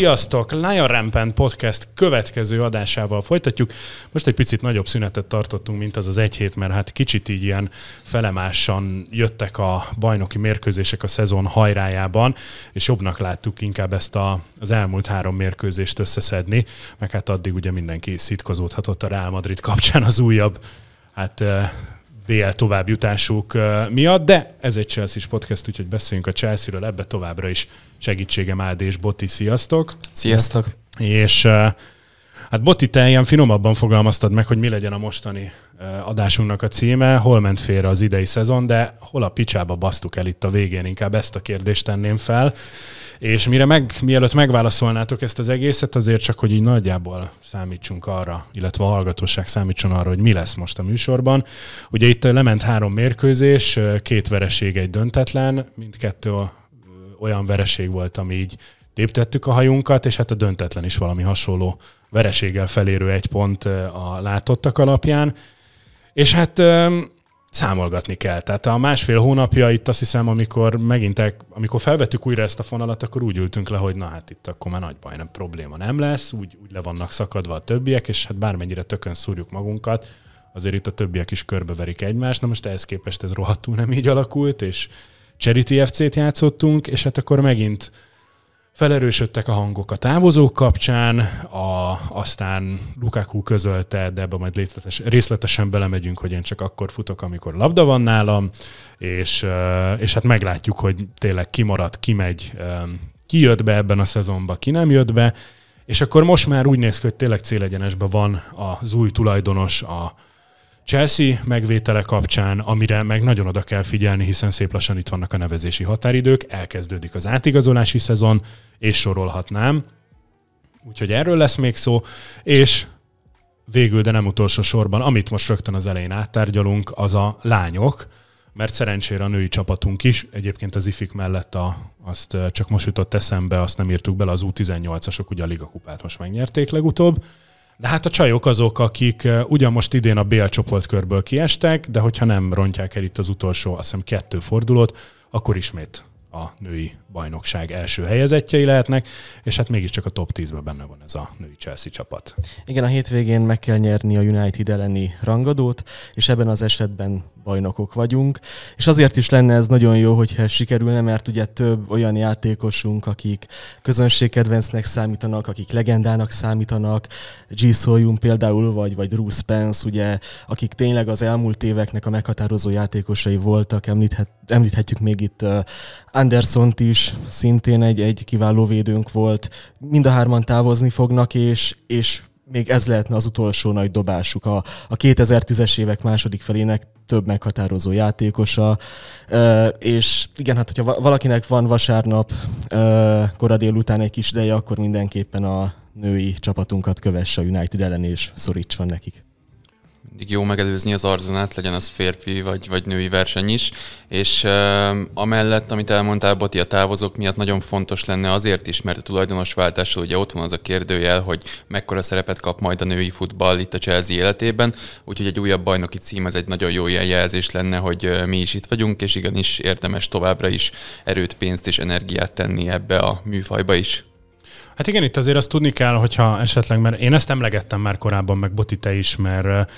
Sziasztok! Lion Rampant Podcast következő adásával folytatjuk. Most egy picit nagyobb szünetet tartottunk, mint az az egy hét, mert hát kicsit így ilyen felemásan jöttek a bajnoki mérkőzések a szezon hajrájában, és jobbnak láttuk inkább ezt a, az elmúlt három mérkőzést összeszedni, meg hát addig ugye mindenki szitkozódhatott a Real Madrid kapcsán az újabb hát BL továbbjutásuk miatt, de ez egy chelsea podcast, úgyhogy beszéljünk a Chelsea-ről, ebbe továbbra is segítségem Ádi és Botti, sziasztok! Sziasztok! És hát Botti, te ilyen finomabban fogalmaztad meg, hogy mi legyen a mostani adásunknak a címe, hol ment félre az idei szezon, de hol a picsába basztuk el itt a végén, inkább ezt a kérdést tenném fel. És mire meg, mielőtt megválaszolnátok ezt az egészet, azért csak, hogy így nagyjából számítsunk arra, illetve a hallgatóság számítson arra, hogy mi lesz most a műsorban. Ugye itt lement három mérkőzés, két vereség, egy döntetlen, mindkettő olyan vereség volt, ami így téptettük a hajunkat, és hát a döntetlen is valami hasonló vereséggel felérő egy pont a látottak alapján. És hát számolgatni kell. Tehát a másfél hónapja itt azt hiszem, amikor megint, amikor felvettük újra ezt a fonalat, akkor úgy ültünk le, hogy na hát itt akkor már nagy baj, nem probléma nem lesz, úgy, úgy le vannak szakadva a többiek, és hát bármennyire tökön szúrjuk magunkat, azért itt a többiek is körbeverik egymást. Na most ehhez képest ez rohadtul nem így alakult, és Charity FC-t játszottunk, és hát akkor megint Felerősödtek a hangok a távozók kapcsán, a, aztán Lukaku közölte, de ebbe majd részletes, részletesen belemegyünk, hogy én csak akkor futok, amikor labda van nálam, és, és hát meglátjuk, hogy tényleg ki marad, ki megy, ki jött be ebben a szezonban, ki nem jött be, és akkor most már úgy néz ki, hogy tényleg célegyenesben van az új tulajdonos, a, Chelsea megvétele kapcsán, amire meg nagyon oda kell figyelni, hiszen szép lassan itt vannak a nevezési határidők, elkezdődik az átigazolási szezon, és sorolhatnám. Úgyhogy erről lesz még szó, és végül, de nem utolsó sorban, amit most rögtön az elején áttárgyalunk, az a lányok, mert szerencsére a női csapatunk is, egyébként az IFIK mellett a, azt csak most jutott eszembe, azt nem írtuk bele, az U18-asok ugye a ligakupát most megnyerték legutóbb, de hát a csajok azok, akik ugyan most idén a BL csoportkörből kiestek, de hogyha nem rontják el itt az utolsó, azt hiszem kettő fordulót, akkor ismét a női bajnokság első helyezettjei lehetnek, és hát mégiscsak a top 10-ben benne van ez a női Chelsea csapat. Igen, a hétvégén meg kell nyerni a United elleni rangadót, és ebben az esetben bajnokok vagyunk, és azért is lenne ez nagyon jó, hogyha ez sikerülne, mert ugye több olyan játékosunk, akik közönségkedvencnek számítanak, akik legendának számítanak, G. Soyun például, vagy, vagy Bruce Spence, ugye, akik tényleg az elmúlt éveknek a meghatározó játékosai voltak, említhet, említhetjük még itt uh, Andersont is, szintén egy, egy kiváló védőnk volt, mind a hárman távozni fognak, és, és még ez lehetne az utolsó nagy dobásuk. A, a 2010-es évek második felének több meghatározó játékosa, és igen, hát hogyha valakinek van vasárnap kora délután egy kis ideje, akkor mindenképpen a női csapatunkat kövesse a United ellen, és szorítson nekik mindig jó megelőzni az arzonát, legyen az férfi vagy, vagy női verseny is, és uh, amellett, amit elmondtál, Boti, a távozók miatt nagyon fontos lenne azért is, mert a tulajdonos váltással ugye ott van az a kérdőjel, hogy mekkora szerepet kap majd a női futball itt a Chelsea életében, úgyhogy egy újabb bajnoki cím az egy nagyon jó jelzés lenne, hogy mi is itt vagyunk, és igenis érdemes továbbra is erőt, pénzt és energiát tenni ebbe a műfajba is. Hát igen, itt azért azt tudni kell, hogyha esetleg, mert én ezt emlegettem már korábban, meg Boti te is, mert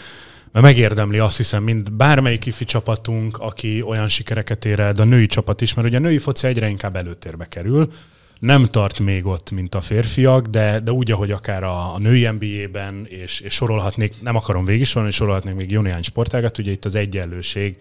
mert megérdemli azt hiszem, mint bármelyik ifi csapatunk, aki olyan sikereket ér el, de a női csapat is, mert ugye a női foci egyre inkább előtérbe kerül, nem tart még ott, mint a férfiak, de, de úgy, ahogy akár a, a női NBA-ben, és, és sorolhatnék, nem akarom végig sorolni, sorolhatnék még jó néhány sportágat, ugye itt az egyenlőség,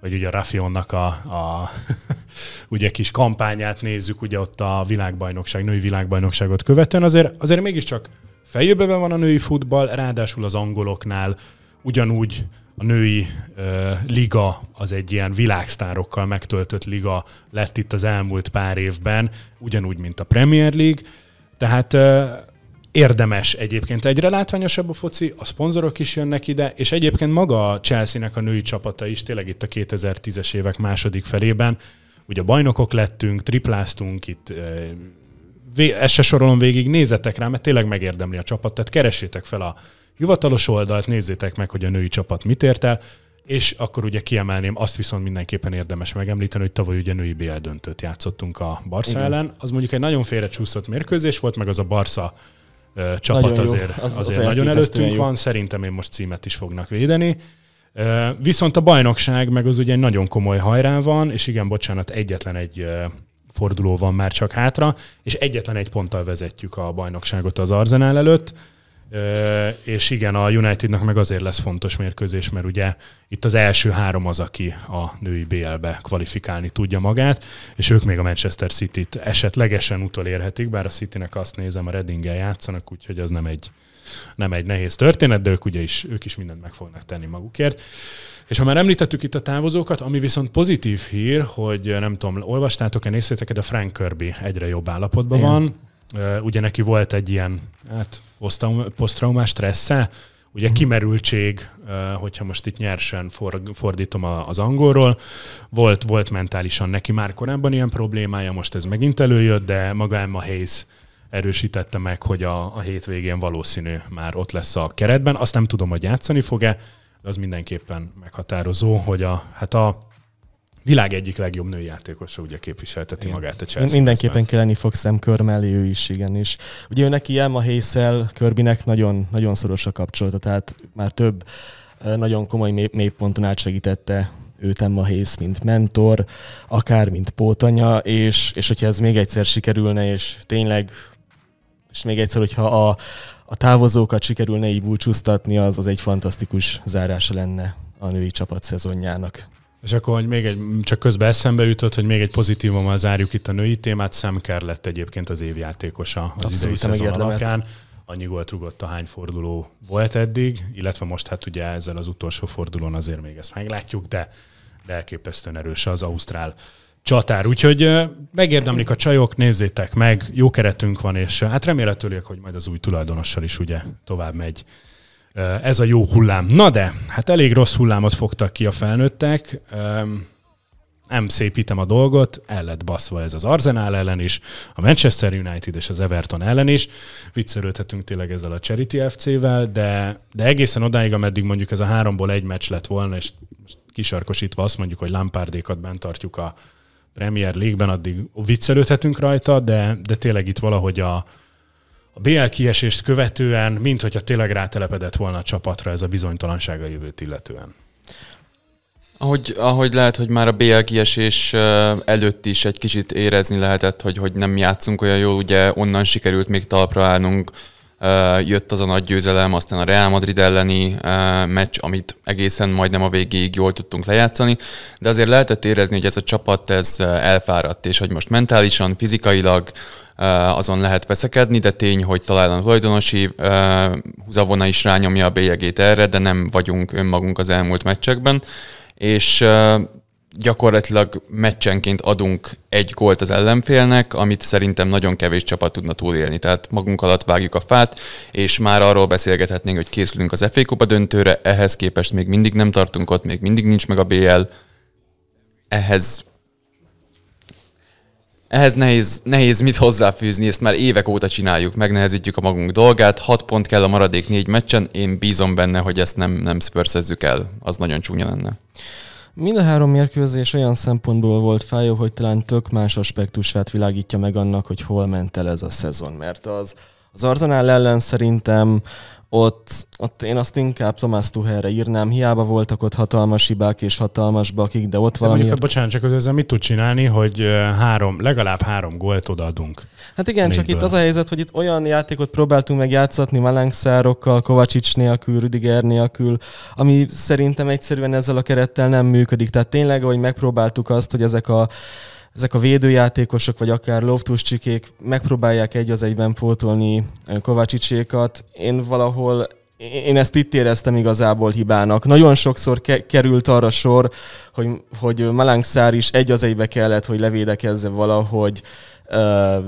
vagy ugye a Rafionnak a, a ugye kis kampányát nézzük, ugye ott a világbajnokság, női világbajnokságot követően, azért, azért mégiscsak feljövőben van a női futball, ráadásul az angoloknál ugyanúgy a női uh, liga az egy ilyen világsztárokkal megtöltött liga lett itt az elmúlt pár évben, ugyanúgy, mint a Premier League. Tehát uh, érdemes egyébként egyre látványosabb a foci, a szponzorok is jönnek ide, és egyébként maga a Chelsea-nek a női csapata is tényleg itt a 2010-es évek második felében, ugye bajnokok lettünk, tripláztunk, itt ezt se sorolom végig, nézzetek rá, mert tényleg megérdemli a csapat, tehát keressétek fel a hivatalos oldalt, nézzétek meg, hogy a női csapat mit ért el, és akkor ugye kiemelném, azt viszont mindenképpen érdemes megemlíteni, hogy tavaly ugye női BL döntőt játszottunk a Barca Igen. ellen. Az mondjuk egy nagyon félrecsúszott mérkőzés volt, meg az a Barca csapat nagyon azért, az, azért az nagyon előttünk jó. van. Szerintem én most címet is fognak védeni. Viszont a bajnokság meg az ugye egy nagyon komoly hajrán van, és igen, bocsánat, egyetlen egy forduló van már csak hátra, és egyetlen egy ponttal vezetjük a bajnokságot az Arzenál előtt és igen, a Unitednak meg azért lesz fontos mérkőzés, mert ugye itt az első három az, aki a női BL-be kvalifikálni tudja magát, és ők még a Manchester City-t esetlegesen utolérhetik, bár a City-nek azt nézem, a Reddinggel játszanak, úgyhogy az nem egy, nem egy nehéz történet, de ők ugye is, ők is mindent meg fognak tenni magukért. És ha már említettük itt a távozókat, ami viszont pozitív hír, hogy nem tudom, olvastátok-e, néztétek de Frank Kirby egyre jobb állapotban Igen. van, ugye neki volt egy ilyen hát, posztraumás stressze, ugye uh-huh. kimerültség, hogyha most itt nyersen for, fordítom az angolról, volt, volt mentálisan neki már korábban ilyen problémája, most ez megint előjött, de maga Emma Hayes erősítette meg, hogy a, a hétvégén valószínű már ott lesz a keretben. Azt nem tudom, hogy játszani fog-e, de az mindenképpen meghatározó, hogy a, hát a világ egyik legjobb női játékosa ugye képviselteti igen. magát a Chelsea. Mindenképpen kelleni fog Sam Kör mellé ő is, igen. És ugye ő neki Emma Haysel Körbinek nagyon, nagyon szoros a kapcsolata, tehát már több nagyon komoly mély, mélyponton átsegítette őt Emma Hayes, mint mentor, akár mint pótanya, és, és hogyha ez még egyszer sikerülne, és tényleg, és még egyszer, hogyha a, a távozókat sikerülne így búcsúztatni, az, az egy fantasztikus zárása lenne a női csapat szezonjának. És akkor hogy még egy, csak közben eszembe jutott, hogy még egy pozitívummal zárjuk itt a női témát. Sam Kerr lett egyébként az évjátékosa az Abszolút, idei szezon alapján. Annyi gólt rugott a hány forduló volt eddig, illetve most hát ugye ezzel az utolsó fordulón azért még ezt meglátjuk, de, de elképesztően erős az Ausztrál csatár. Úgyhogy megérdemlik a csajok, nézzétek meg, jó keretünk van, és hát remélhetőleg, hogy majd az új tulajdonossal is ugye tovább megy ez a jó hullám. Na de, hát elég rossz hullámot fogtak ki a felnőttek. Nem szépítem a dolgot, el lett baszva ez az Arsenal ellen is, a Manchester United és az Everton ellen is. Viccelődhetünk tényleg ezzel a Charity FC-vel, de, de egészen odáig, ameddig mondjuk ez a háromból egy meccs lett volna, és kisarkosítva azt mondjuk, hogy Lampardékat bent tartjuk a Premier League-ben, addig viccelődhetünk rajta, de, de tényleg itt valahogy a, a BL kiesést követően, mint hogyha tényleg rátelepedett volna a csapatra ez a bizonytalanság a jövőt illetően. Ahogy, ahogy lehet, hogy már a BL kiesés előtt is egy kicsit érezni lehetett, hogy, hogy nem játszunk olyan jól, ugye onnan sikerült még talpra állnunk, jött az a nagy győzelem, aztán a Real Madrid elleni meccs, amit egészen majdnem a végéig jól tudtunk lejátszani, de azért lehetett érezni, hogy ez a csapat ez elfáradt, és hogy most mentálisan, fizikailag, azon lehet veszekedni, de tény, hogy talán a tulajdonosi húzavona is rányomja a bélyegét erre, de nem vagyunk önmagunk az elmúlt meccsekben, és gyakorlatilag meccsenként adunk egy gólt az ellenfélnek, amit szerintem nagyon kevés csapat tudna túlélni. Tehát magunk alatt vágjuk a fát, és már arról beszélgethetnénk, hogy készülünk az FA Kupa döntőre, ehhez képest még mindig nem tartunk ott, még mindig nincs meg a BL. Ehhez ehhez nehéz, nehéz mit hozzáfűzni, ezt már évek óta csináljuk, megnehezítjük a magunk dolgát, hat pont kell a maradék négy meccsen, én bízom benne, hogy ezt nem, nem spörszözzük el, az nagyon csúnya lenne. Mind a három mérkőzés olyan szempontból volt fájó, hogy talán tök más aspektusát világítja meg annak, hogy hol ment el ez a szezon, mert az, az Arzenál ellen szerintem ott, ott én azt inkább Tomás Tuhelre írnám, hiába voltak ott hatalmas hibák és hatalmas bakik, de ott valami... Mondjuk, bocsánat, csak ezzel mit tud csinálni, hogy három, legalább három gólt odaadunk. Hát igen, négyből. csak itt az a helyzet, hogy itt olyan játékot próbáltunk meg játszatni Malengszárokkal, Kovacsics nélkül, Rüdiger nélkül, ami szerintem egyszerűen ezzel a kerettel nem működik. Tehát tényleg, hogy megpróbáltuk azt, hogy ezek a ezek a védőjátékosok, vagy akár Loftus csikék megpróbálják egy az egyben pótolni Kovácsicsékat. Én valahol én ezt itt éreztem igazából hibának. Nagyon sokszor ke- került arra sor, hogy, hogy Malangszár is egy az egybe kellett, hogy levédekezze valahogy uh,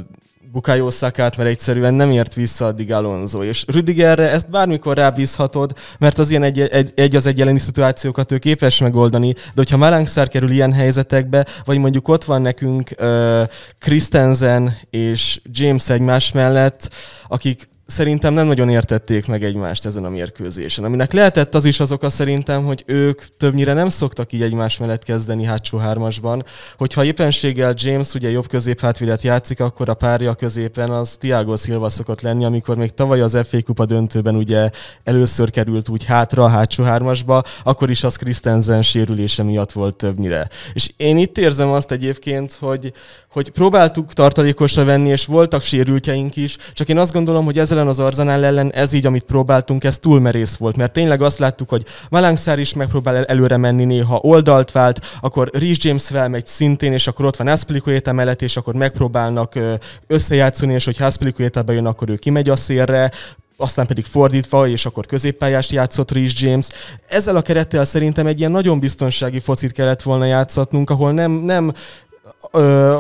Bukayo Szakát, mert egyszerűen nem ért vissza addig Alonso. És Rüdigerre ezt bármikor rábízhatod, mert az ilyen egy, egy, egy az egy jeleni szituációkat ő képes megoldani, de hogyha Malangszár kerül ilyen helyzetekbe, vagy mondjuk ott van nekünk uh, Christensen és James egymás mellett, akik szerintem nem nagyon értették meg egymást ezen a mérkőzésen. Aminek lehetett az is az oka szerintem, hogy ők többnyire nem szoktak így egymás mellett kezdeni hátsó hármasban. Hogyha éppenséggel James ugye jobb középhátvédet játszik, akkor a párja középen az Tiago Silva szokott lenni, amikor még tavaly az FA Kupa döntőben ugye először került úgy hátra a hátsó hármasba, akkor is az Christensen sérülése miatt volt többnyire. És én itt érzem azt egyébként, hogy, hogy próbáltuk tartalékosra venni, és voltak sérültjeink is, csak én azt gondolom, hogy ezzel az Arzenál ellen ez így, amit próbáltunk, ez túl merész volt, mert tényleg azt láttuk, hogy Malangszár is megpróbál előre menni néha, oldalt vált, akkor Rhys James felmegy szintén, és akkor ott van Aspilicueta mellett, és akkor megpróbálnak összejátszani, és hogy Aspilicueta bejön, akkor ő kimegy a szélre, aztán pedig fordítva, és akkor középpályást játszott Rhys James. Ezzel a kerettel szerintem egy ilyen nagyon biztonsági focit kellett volna játszatnunk, ahol nem, nem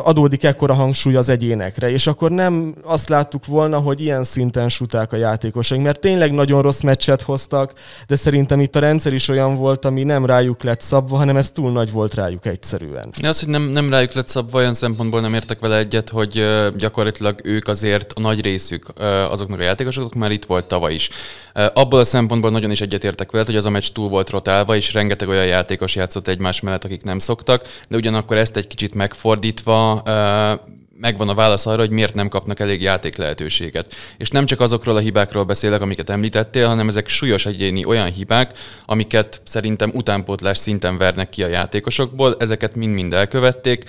adódik ekkora hangsúly az egyénekre, és akkor nem azt láttuk volna, hogy ilyen szinten suták a játékosaink, mert tényleg nagyon rossz meccset hoztak, de szerintem itt a rendszer is olyan volt, ami nem rájuk lett szabva, hanem ez túl nagy volt rájuk egyszerűen. De az, hogy nem, nem rájuk lett szabva, olyan szempontból nem értek vele egyet, hogy gyakorlatilag ők azért a nagy részük azoknak a játékosoknak már itt volt tavaly is. Abból a szempontból nagyon is egyetértek vele, hogy az a meccs túl volt rotálva, és rengeteg olyan játékos játszott egymás mellett, akik nem szoktak, de ugyanakkor ezt egy kicsit megfordítva megvan a válasz arra, hogy miért nem kapnak elég játék lehetőséget. És nem csak azokról a hibákról beszélek, amiket említettél, hanem ezek súlyos egyéni olyan hibák, amiket szerintem utánpótlás szinten vernek ki a játékosokból, ezeket mind-mind elkövették.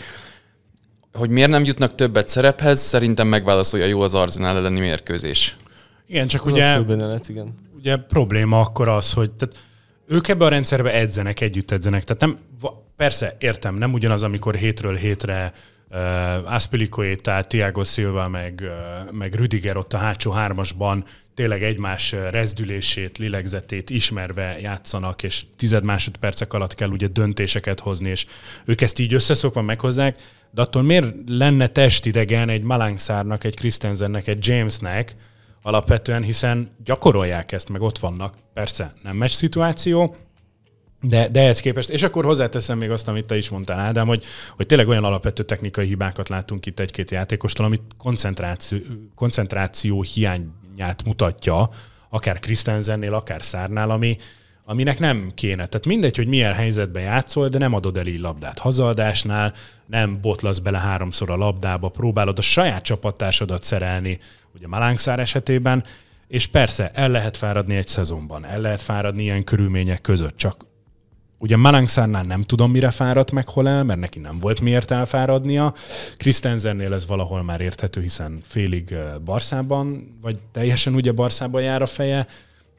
Hogy miért nem jutnak többet szerephez, szerintem megválaszolja jó az Arzenál elleni mérkőzés. Igen, csak ugye, lehet, igen. ugye probléma akkor az, hogy tehát ők ebbe a rendszerbe edzenek, együtt edzenek. Tehát nem, persze, értem, nem ugyanaz, amikor hétről hétre uh, Aspilicueta, Thiago Silva, meg, uh, meg Rüdiger ott a hátsó hármasban tényleg egymás rezdülését, lélegzetét ismerve játszanak, és tized másodpercek alatt kell ugye döntéseket hozni, és ők ezt így összeszokva meghozzák, de attól miért lenne testidegen egy Malangszárnak, egy Christensennek, egy Jamesnek, alapvetően, hiszen gyakorolják ezt, meg ott vannak. Persze nem meccs szituáció, de, de ehhez képest, és akkor hozzáteszem még azt, amit te is mondtál, Ádám, hogy, hogy tényleg olyan alapvető technikai hibákat látunk itt egy-két játékostól, amit koncentráció, koncentráció hiányát mutatja, akár Christensennél, akár Szárnál, ami, aminek nem kéne. Tehát mindegy, hogy milyen helyzetben játszol, de nem adod el így labdát. Hazaadásnál nem botlasz bele háromszor a labdába, próbálod a saját csapattársadat szerelni, ugye Malánkszár esetében, és persze el lehet fáradni egy szezonban, el lehet fáradni ilyen körülmények között, csak Ugye Malangszárnál nem tudom, mire fáradt meg hol el, mert neki nem volt miért elfáradnia. Christensennél ez valahol már érthető, hiszen félig Barszában, vagy teljesen ugye Barszában jár a feje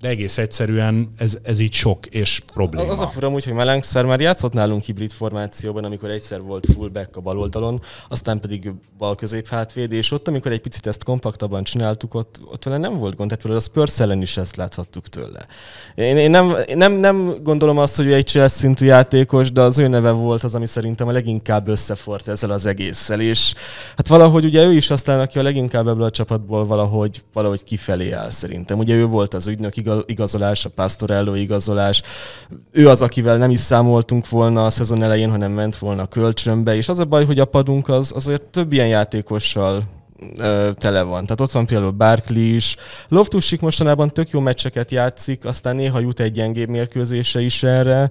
de egész egyszerűen ez, ez így sok és probléma. Az a fura úgy, hogy Melangszer már játszott nálunk hibrid formációban, amikor egyszer volt fullback a bal oldalon, aztán pedig bal közép hátvéd, és ott, amikor egy picit ezt kompaktabban csináltuk, ott, ott vele nem volt gond, tehát például a Spurs ellen is ezt láthattuk tőle. Én, én nem, nem, nem, gondolom azt, hogy egy Chelsea szintű játékos, de az ő neve volt az, ami szerintem a leginkább összefort ezzel az egésszel, és hát valahogy ugye ő is aztán, aki a leginkább ebből a csapatból valahogy, valahogy kifelé áll szerintem. Ugye ő volt az ügynök, igaz, igazolás, a Pastorello igazolás. Ő az, akivel nem is számoltunk volna a szezon elején, hanem ment volna a kölcsönbe, és az a baj, hogy a padunk az azért több ilyen játékossal tele van. Tehát ott van például Barkley is. Loftusik mostanában tök jó meccseket játszik, aztán néha jut egy gyengébb mérkőzése is erre,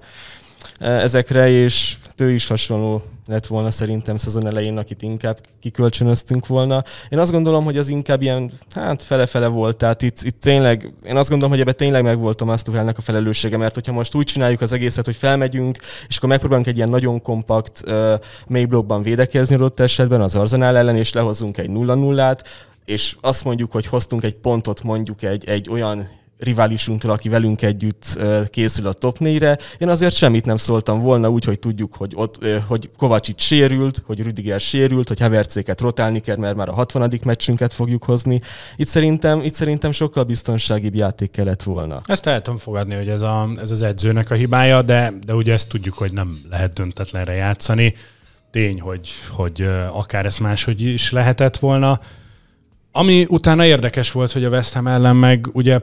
ezekre, és ő is hasonló lett volna szerintem szezon elején, akit inkább kikölcsönöztünk volna. Én azt gondolom, hogy az inkább ilyen, hát fele-fele volt, tehát itt, itt tényleg, én azt gondolom, hogy ebben tényleg meg volt Thomas Tuchelnek a felelőssége, mert hogyha most úgy csináljuk az egészet, hogy felmegyünk, és akkor megpróbálunk egy ilyen nagyon kompakt uh, mély blokkban védekezni adott esetben az Arzenál ellen, és lehozunk egy 0-0-át, és azt mondjuk, hogy hoztunk egy pontot mondjuk egy, egy olyan riválisunktól, aki velünk együtt készül a top 4-re. Én azért semmit nem szóltam volna úgy, hogy tudjuk, hogy, ott, hogy Kovacsic sérült, hogy Rüdiger sérült, hogy Hevercéket rotálni kell, mert már a 60. meccsünket fogjuk hozni. Itt szerintem, itt szerintem sokkal biztonságibb játék kellett volna. Ezt el tudom fogadni, hogy ez, a, ez az edzőnek a hibája, de, de ugye ezt tudjuk, hogy nem lehet döntetlenre játszani. Tény, hogy, hogy akár ez máshogy is lehetett volna. Ami utána érdekes volt, hogy a West Ham ellen meg ugye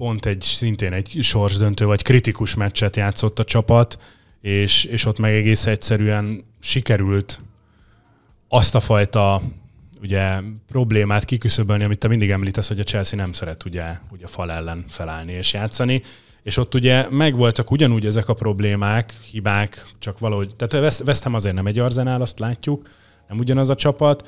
pont egy szintén egy sorsdöntő vagy kritikus meccset játszott a csapat, és, és ott meg egész egyszerűen sikerült azt a fajta ugye problémát kiküszöbölni, amit te mindig említesz, hogy a Chelsea nem szeret ugye, ugye fal ellen felállni és játszani, és ott ugye megvoltak ugyanúgy ezek a problémák, hibák, csak valahogy, tehát Ham azért nem egy arzenál, azt látjuk, nem ugyanaz a csapat,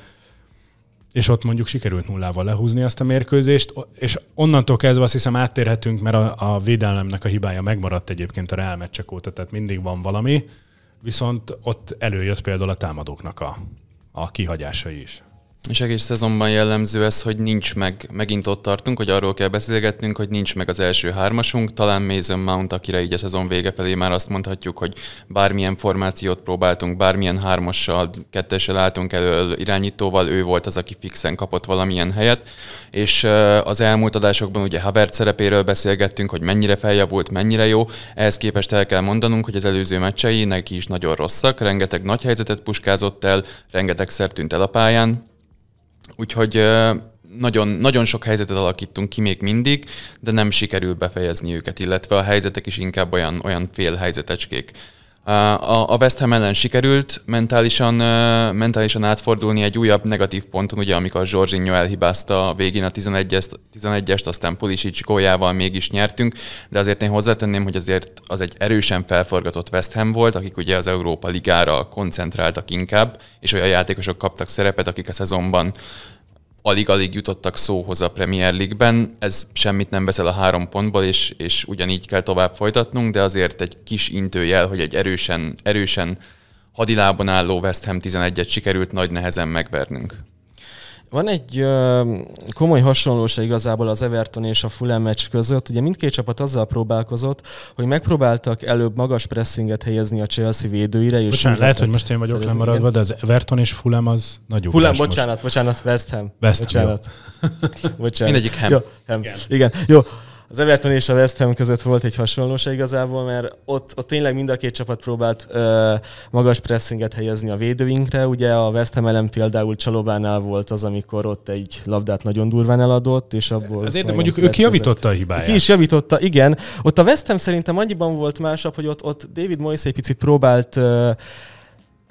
és ott mondjuk sikerült nullával lehúzni azt a mérkőzést, és onnantól kezdve azt hiszem áttérhetünk, mert a, a védelemnek a hibája megmaradt egyébként a Real meccsek óta, tehát mindig van valami, viszont ott előjött például a támadóknak a, a kihagyásai is. És egész szezonban jellemző ez, hogy nincs meg, megint ott tartunk, hogy arról kell beszélgetnünk, hogy nincs meg az első hármasunk, talán Mason Mount, akire így a szezon vége felé már azt mondhatjuk, hogy bármilyen formációt próbáltunk, bármilyen hármassal, kettessel álltunk elő irányítóval, ő volt az, aki fixen kapott valamilyen helyet, és az elmúlt adásokban ugye Havert szerepéről beszélgettünk, hogy mennyire feljavult, mennyire jó, ehhez képest el kell mondanunk, hogy az előző meccsei neki is nagyon rosszak, rengeteg nagy helyzetet puskázott el, rengeteg tűnt el a pályán, Úgyhogy nagyon, nagyon sok helyzetet alakítunk ki még mindig, de nem sikerül befejezni őket, illetve a helyzetek is inkább olyan, olyan fél helyzetecskék. A West Ham ellen sikerült mentálisan, mentálisan átfordulni egy újabb negatív ponton, ugye amikor Zsorzsinho elhibázta végén a 11-est, 11-est aztán Pulisic góljával mégis nyertünk, de azért én hozzátenném, hogy azért az egy erősen felforgatott West Ham volt, akik ugye az Európa Ligára koncentráltak inkább, és olyan játékosok kaptak szerepet, akik a szezonban alig-alig jutottak szóhoz a Premier League-ben. Ez semmit nem veszel a három pontból, és, és ugyanígy kell tovább folytatnunk, de azért egy kis intőjel, hogy egy erősen, erősen hadilában álló West Ham 11-et sikerült nagy nehezen megvernünk. Van egy ö, komoly hasonlóság igazából az Everton és a Fulham meccs között. Ugye mindkét csapat azzal próbálkozott, hogy megpróbáltak előbb magas pressinget helyezni a Chelsea védőire. És bocsánat, lehet, hogy most én vagyok lemaradva, de az Everton és Fulham az nagy Fulham, bocsánat, most. bocsánat, West Ham. West Ham, bocsánat. bocsánat. Mindegyik Ham. Jó, Ham. Igen. Igen. Jó, az Everton és a West Ham között volt egy hasonlóság igazából, mert ott, ott tényleg mind a két csapat próbált ö, magas pressinget helyezni a védőinkre. Ugye a West Ham ellen például Csalobánál volt az, amikor ott egy labdát nagyon durván eladott, és abból... Azért mondjuk ő kijavította a hibáját. Ki is javította, igen. Ott a West Ham szerintem annyiban volt másabb, hogy ott, ott David Moyes egy picit próbált ö,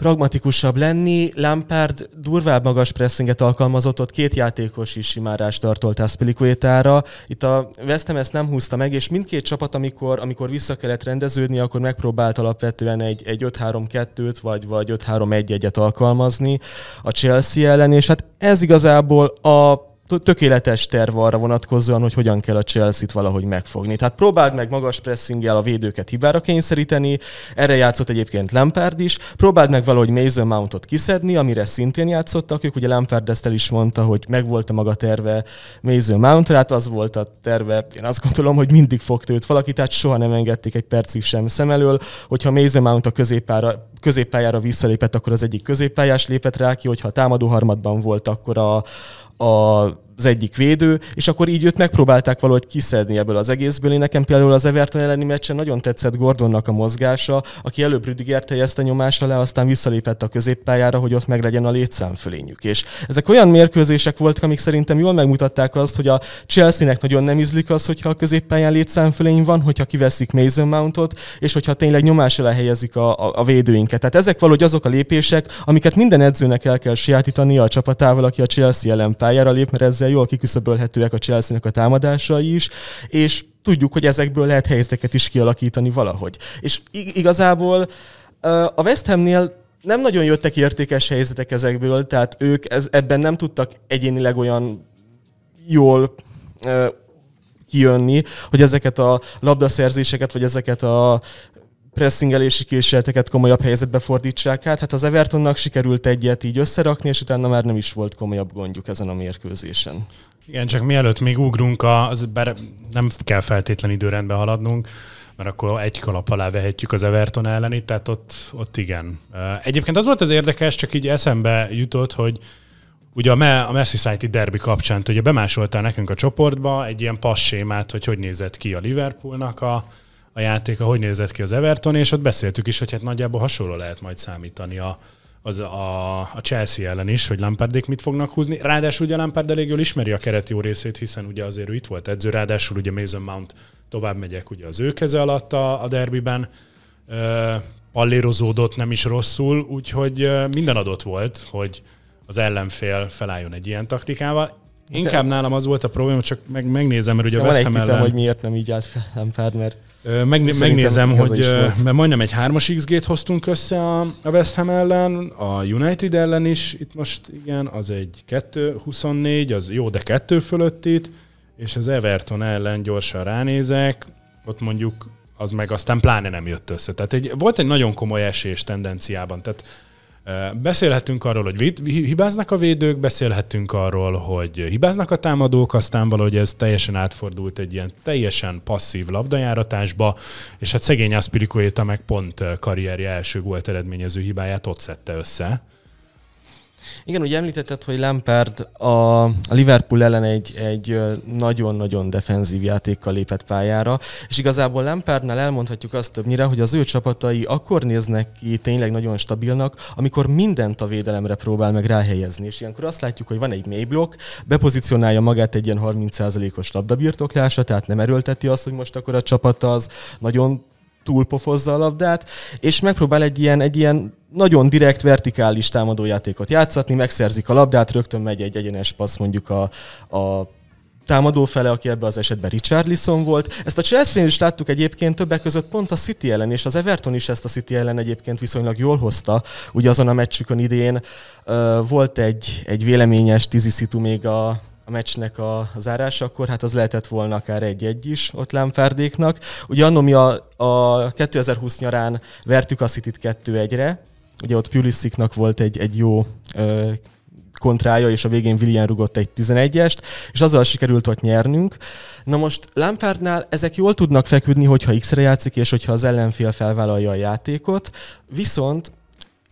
pragmatikusabb lenni. Lampard durvább magas pressinget alkalmazott, ott két játékos is simárást tartolt Aspilicuetára. Itt a West Ham ezt nem húzta meg, és mindkét csapat, amikor, amikor vissza kellett rendeződni, akkor megpróbált alapvetően egy, egy 5-3-2-t vagy, vagy 5-3-1-1-et alkalmazni a Chelsea ellen, és hát ez igazából a tökéletes terv arra vonatkozóan, hogy hogyan kell a Chelsea-t valahogy megfogni. Tehát próbáld meg magas pressinggel a védőket hibára kényszeríteni, erre játszott egyébként Lampard is, próbáld meg valahogy Mason Mountot kiszedni, amire szintén játszottak ők, ugye Lampard ezt el is mondta, hogy megvolt a maga terve Mason Mountra, hát az volt a terve, én azt gondolom, hogy mindig fog őt valaki, tehát soha nem engedték egy percig sem szem elől, hogyha Mason Mount a középpára középpályára visszalépett, akkor az egyik középpályás lépett rá ki, hogyha támadó harmadban volt, akkor a, a az egyik védő, és akkor így őt megpróbálták valahogy kiszedni ebből az egészből. Én nekem például az Everton elleni meccsen nagyon tetszett Gordonnak a mozgása, aki előbb Rüdigert helyezte nyomásra le, aztán visszalépett a középpályára, hogy ott meglegyen a létszámfölényük. És ezek olyan mérkőzések voltak, amik szerintem jól megmutatták azt, hogy a Chelsea-nek nagyon nem ízlik az, hogyha a középpályán létszámfölény van, hogyha kiveszik Mason Mountot, és hogyha tényleg nyomás alá helyezik a, a, a védőinket. Tehát ezek valahogy azok a lépések, amiket minden edzőnek el kell sajátítani a csapatával, aki a Chelsea ellen pályára lép, mert ezzel jól kiküszöbölhetőek a Chelsea-nek a támadásai is, és tudjuk, hogy ezekből lehet helyzeteket is kialakítani valahogy. És igazából a West Hamnél nem nagyon jöttek értékes helyzetek ezekből, tehát ők ez, ebben nem tudtak egyénileg olyan jól kijönni, hogy ezeket a labdaszerzéseket, vagy ezeket a pressingelési készleteket komolyabb helyzetbe fordítsák át. Hát az Evertonnak sikerült egyet így összerakni, és utána már nem is volt komolyabb gondjuk ezen a mérkőzésen. Igen, csak mielőtt még ugrunk, az, bár nem kell feltétlen időrendben haladnunk, mert akkor egy kalap alá vehetjük az Everton elleni, tehát ott, ott igen. Egyébként az volt az érdekes, csak így eszembe jutott, hogy ugye a, a Merseyside derby kapcsán, ugye bemásoltál nekünk a csoportba egy ilyen passémát, hogy hogy nézett ki a Liverpoolnak a, a játéka, hogy nézett ki az Everton, és ott beszéltük is, hogy hát nagyjából hasonló lehet majd számítani a, az a, a Chelsea ellen is, hogy Lampardék mit fognak húzni. Ráadásul ugye Lampard elég jól ismeri a keret jó részét, hiszen ugye azért ő itt volt edző, ráadásul ugye Mason Mount tovább megyek ugye az ő keze alatt a, a derbiben, pallérozódott nem is rosszul, úgyhogy minden adott volt, hogy az ellenfél felálljon egy ilyen taktikával. Inkább nálam az volt a probléma, csak meg, megnézem, mert ugye a West Ham ellen... hogy miért nem így állt fel Lampard, mert meg, megnézem, hogy mert majdnem egy 3-as XG-t hoztunk össze a, a West Ham ellen, a United ellen is, itt most igen, az egy 2-24, az jó, de kettő fölött itt, és az Everton ellen gyorsan ránézek, ott mondjuk az meg aztán pláne nem jött össze. Tehát egy, volt egy nagyon komoly esés tendenciában. Tehát Beszélhetünk arról, hogy hibáznak a védők, beszélhetünk arról, hogy hibáznak a támadók, aztán valahogy ez teljesen átfordult egy ilyen teljesen passzív labdajáratásba, és hát szegény Aspiricueta meg pont karrierje első gólt eredményező hibáját ott szedte össze. Igen, ugye említetted, hogy Lampard a Liverpool ellen egy, egy nagyon-nagyon defenzív játékkal lépett pályára, és igazából Lampardnál elmondhatjuk azt többnyire, hogy az ő csapatai akkor néznek ki tényleg nagyon stabilnak, amikor mindent a védelemre próbál meg ráhelyezni. És ilyenkor azt látjuk, hogy van egy mély blokk, bepozícionálja magát egy ilyen 30%-os labdabirtoklásra, tehát nem erőlteti azt, hogy most akkor a csapat az nagyon túlpofozza a labdát, és megpróbál egy ilyen, egy ilyen nagyon direkt, vertikális támadójátékot játszatni, megszerzik a labdát, rögtön megy egy egyenes passz mondjuk a, a támadó fele, aki ebbe az esetben Richarlison volt. Ezt a chelsea is láttuk egyébként többek között pont a City ellen, és az Everton is ezt a City ellen egyébként viszonylag jól hozta. Ugye azon a meccsükön idén uh, volt egy, egy véleményes tíziszitu még a, meccsnek a zárása, akkor hát az lehetett volna akár egy-egy is ott Lámfárdéknak. Ugye annó mi a, a 2020 nyarán vertük a City-t 2-1-re, ugye ott Pulisicnak volt egy, egy jó ö, kontrája, és a végén William rugott egy 11-est, és azzal sikerült ott nyernünk. Na most Lampardnál ezek jól tudnak feküdni, hogyha X-re játszik, és hogyha az ellenfél felvállalja a játékot, viszont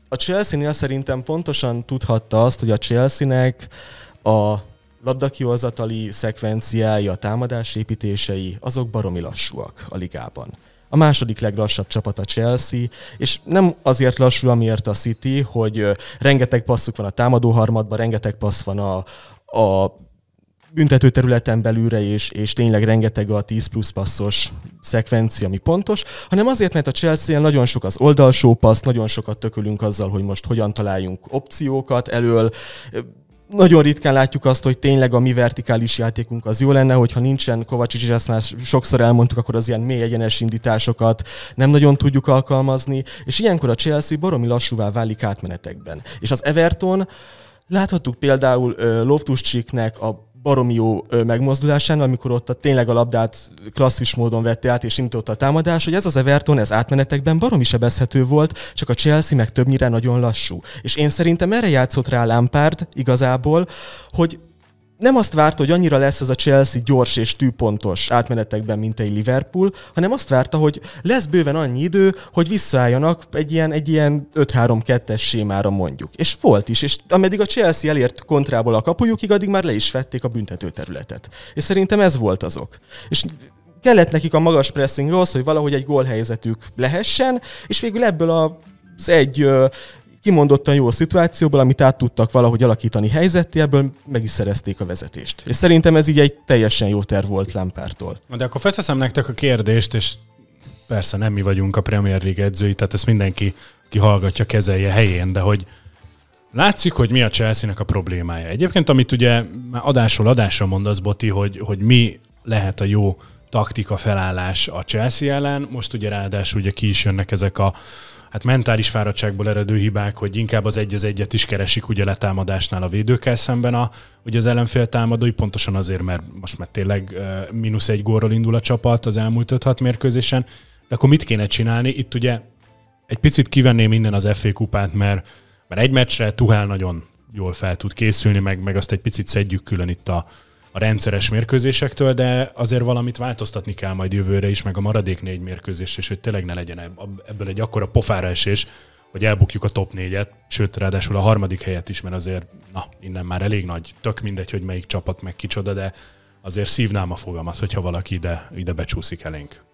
a Chelsea-nél szerintem pontosan tudhatta azt, hogy a Chelsea-nek a labdakihozatali szekvenciái, a támadás építései, azok baromi lassúak a ligában. A második leglassabb csapat a Chelsea, és nem azért lassú, amiért a City, hogy rengeteg passzuk van a támadó harmadban, rengeteg passz van a, a büntető területen belülre, és, és tényleg rengeteg a 10 plusz passzos szekvencia, ami pontos, hanem azért, mert a chelsea nagyon sok az oldalsó passz, nagyon sokat tökölünk azzal, hogy most hogyan találjunk opciókat elől, nagyon ritkán látjuk azt, hogy tényleg a mi vertikális játékunk az jó lenne, hogyha nincsen Kovácsics, és ezt már sokszor elmondtuk, akkor az ilyen mély egyenes indításokat nem nagyon tudjuk alkalmazni, és ilyenkor a Chelsea baromi lassúvá válik átmenetekben. És az Everton Láthattuk például uh, loftus a baromi jó megmozdulásán, amikor ott a, tényleg a labdát klasszis módon vette át és indította a támadás, hogy ez az Everton, ez átmenetekben baromi sebezhető volt, csak a Chelsea meg többnyire nagyon lassú. És én szerintem erre játszott rá Lampard igazából, hogy nem azt várta, hogy annyira lesz ez a Chelsea gyors és tűpontos átmenetekben, mint egy Liverpool, hanem azt várta, hogy lesz bőven annyi idő, hogy visszaálljanak egy ilyen, egy ilyen 5-3-2-es sémára mondjuk. És volt is, és ameddig a Chelsea elért kontrából a kapujukig, addig már le is vették a büntetőterületet. És szerintem ez volt azok. És kellett nekik a magas pressing rossz, hogy valahogy egy gólhelyzetük lehessen, és végül ebből az egy kimondottan jó szituációból, amit át tudtak valahogy alakítani helyzetté, ebből meg is szerezték a vezetést. És szerintem ez így egy teljesen jó terv volt Lampártól. De akkor felteszem nektek a kérdést, és persze nem mi vagyunk a Premier League edzői, tehát ezt mindenki, ki hallgatja, kezelje helyén, de hogy látszik, hogy mi a Chelsea-nek a problémája. Egyébként, amit ugye adásról adásra mondasz, Boti, hogy, hogy mi lehet a jó taktika felállás a Chelsea ellen, most ugye ráadásul ugye ki is jönnek ezek a hát mentális fáradtságból eredő hibák, hogy inkább az egy az egyet is keresik ugye letámadásnál a védőkkel szemben a, ugye az ellenfél támadói, pontosan azért, mert most már tényleg mínusz egy gólról indul a csapat az elmúlt 5 mérkőzésen, de akkor mit kéne csinálni? Itt ugye egy picit kivenném minden az FA kupát, mert, mert egy meccsre Tuhál nagyon jól fel tud készülni, meg, meg azt egy picit szedjük külön itt a, a rendszeres mérkőzésektől, de azért valamit változtatni kell majd jövőre is, meg a maradék négy mérkőzés, és hogy tényleg ne legyen ebből egy akkora pofára esés, hogy elbukjuk a top négyet, sőt, ráadásul a harmadik helyet is, mert azért, na, innen már elég nagy, tök mindegy, hogy melyik csapat meg kicsoda, de azért szívnám a fogamat, hogyha valaki ide, ide becsúszik elénk.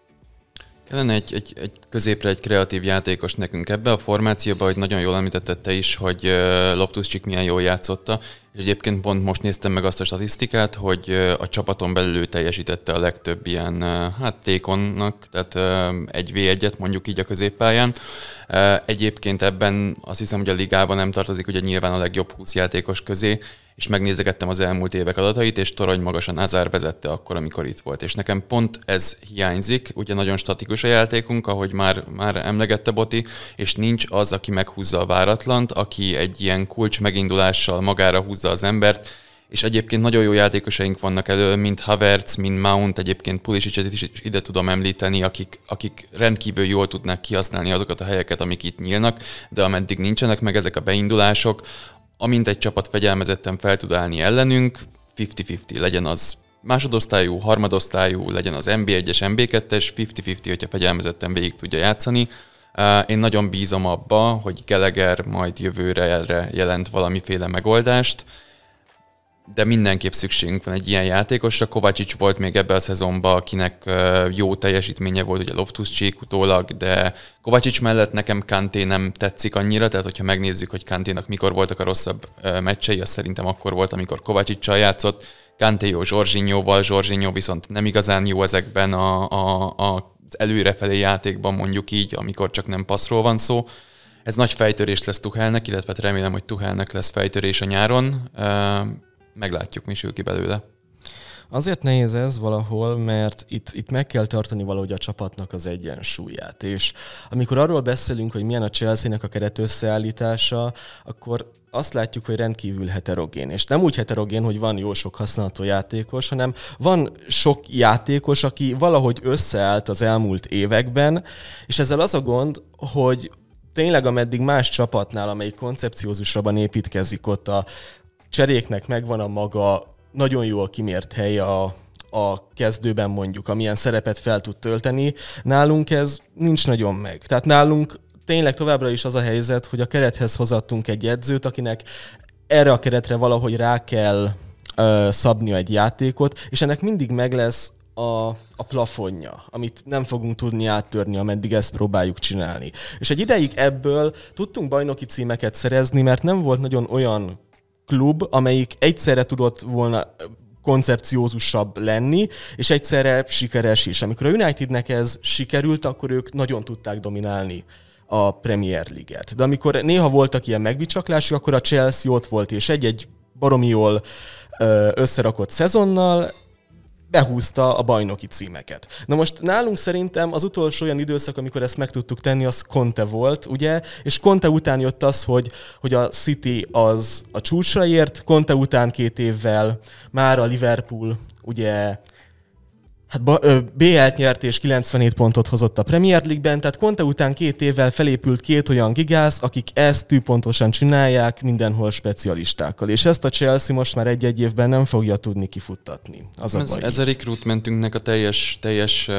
Kellene egy, egy, egy középre egy kreatív játékos nekünk ebbe a formációba, hogy nagyon jól említette te is, hogy Loftus Csik milyen jól játszotta, és egyébként pont most néztem meg azt a statisztikát, hogy a csapaton belül teljesítette a legtöbb ilyen hát tékonnak, tehát egy v 1 mondjuk így a középpályán. Egyébként ebben azt hiszem, hogy a ligában nem tartozik ugye nyilván a legjobb 20 játékos közé, és megnézegettem az elmúlt évek adatait, és torony magasan Azár vezette akkor, amikor itt volt. És nekem pont ez hiányzik, ugye nagyon statikus a játékunk, ahogy már, már emlegette Boti, és nincs az, aki meghúzza a váratlant, aki egy ilyen kulcs megindulással magára húzza az embert, és egyébként nagyon jó játékosaink vannak elő, mint Havertz, mint Mount, egyébként Pulisicet is ide tudom említeni, akik, akik rendkívül jól tudnák kihasználni azokat a helyeket, amik itt nyílnak, de ameddig nincsenek meg ezek a beindulások, amint egy csapat fegyelmezetten fel tud állni ellenünk, 50-50 legyen az másodosztályú, harmadosztályú, legyen az MB1-es, MB2-es, 50-50, hogyha fegyelmezetten végig tudja játszani. Én nagyon bízom abba, hogy Geleger majd jövőre erre jelent valamiféle megoldást, de mindenképp szükségünk van egy ilyen játékosra. Kovácsics volt még ebbe a szezonban, akinek jó teljesítménye volt, ugye Loftus Csík utólag, de Kovácsics mellett nekem Kanté nem tetszik annyira, tehát hogyha megnézzük, hogy Kanténak mikor voltak a rosszabb meccsei, az szerintem akkor volt, amikor Kovácsicsal játszott. Kanté jó Zsorzsinyóval, Zsorzsinyó viszont nem igazán jó ezekben a, a, a, az előrefelé játékban mondjuk így, amikor csak nem passzról van szó. Ez nagy fejtörés lesz Tuhelnek, illetve remélem, hogy Tuhelnek lesz fejtörés a nyáron meglátjuk, mi sül ki belőle. Azért nehéz ez valahol, mert itt, itt meg kell tartani valahogy a csapatnak az egyensúlyát. És amikor arról beszélünk, hogy milyen a Chelsea-nek a keret összeállítása, akkor azt látjuk, hogy rendkívül heterogén. És nem úgy heterogén, hogy van jó sok használható játékos, hanem van sok játékos, aki valahogy összeállt az elmúlt években, és ezzel az a gond, hogy tényleg ameddig más csapatnál, amelyik koncepciózusabban építkezik ott a cseréknek megvan a maga nagyon jól kimért helye a, a kezdőben mondjuk, amilyen szerepet fel tud tölteni. Nálunk ez nincs nagyon meg. Tehát nálunk tényleg továbbra is az a helyzet, hogy a kerethez hozattunk egy edzőt, akinek erre a keretre valahogy rá kell ö, szabnia egy játékot, és ennek mindig meg lesz a, a plafonja, amit nem fogunk tudni áttörni, ameddig ezt próbáljuk csinálni. És egy ideig ebből tudtunk bajnoki címeket szerezni, mert nem volt nagyon olyan klub, amelyik egyszerre tudott volna koncepciózusabb lenni, és egyszerre sikeres is. Amikor a Unitednek ez sikerült, akkor ők nagyon tudták dominálni a Premier League-et. De amikor néha voltak ilyen megbicsaklások, akkor a Chelsea ott volt, és egy-egy baromi jól összerakott szezonnal behúzta a bajnoki címeket. Na most nálunk szerintem az utolsó olyan időszak, amikor ezt meg tudtuk tenni, az Conte volt, ugye? És Conte után jött az, hogy, hogy a City az a csúcsra ért, Conte után két évvel már a Liverpool ugye Hát BL-t nyert és 97 pontot hozott a Premier League-ben, tehát Conte után két évvel felépült két olyan gigász, akik ezt tűpontosan csinálják mindenhol specialistákkal. És ezt a Chelsea most már egy-egy évben nem fogja tudni kifuttatni. Az a ez, ez a recruitmentünknek a teljes, teljes uh,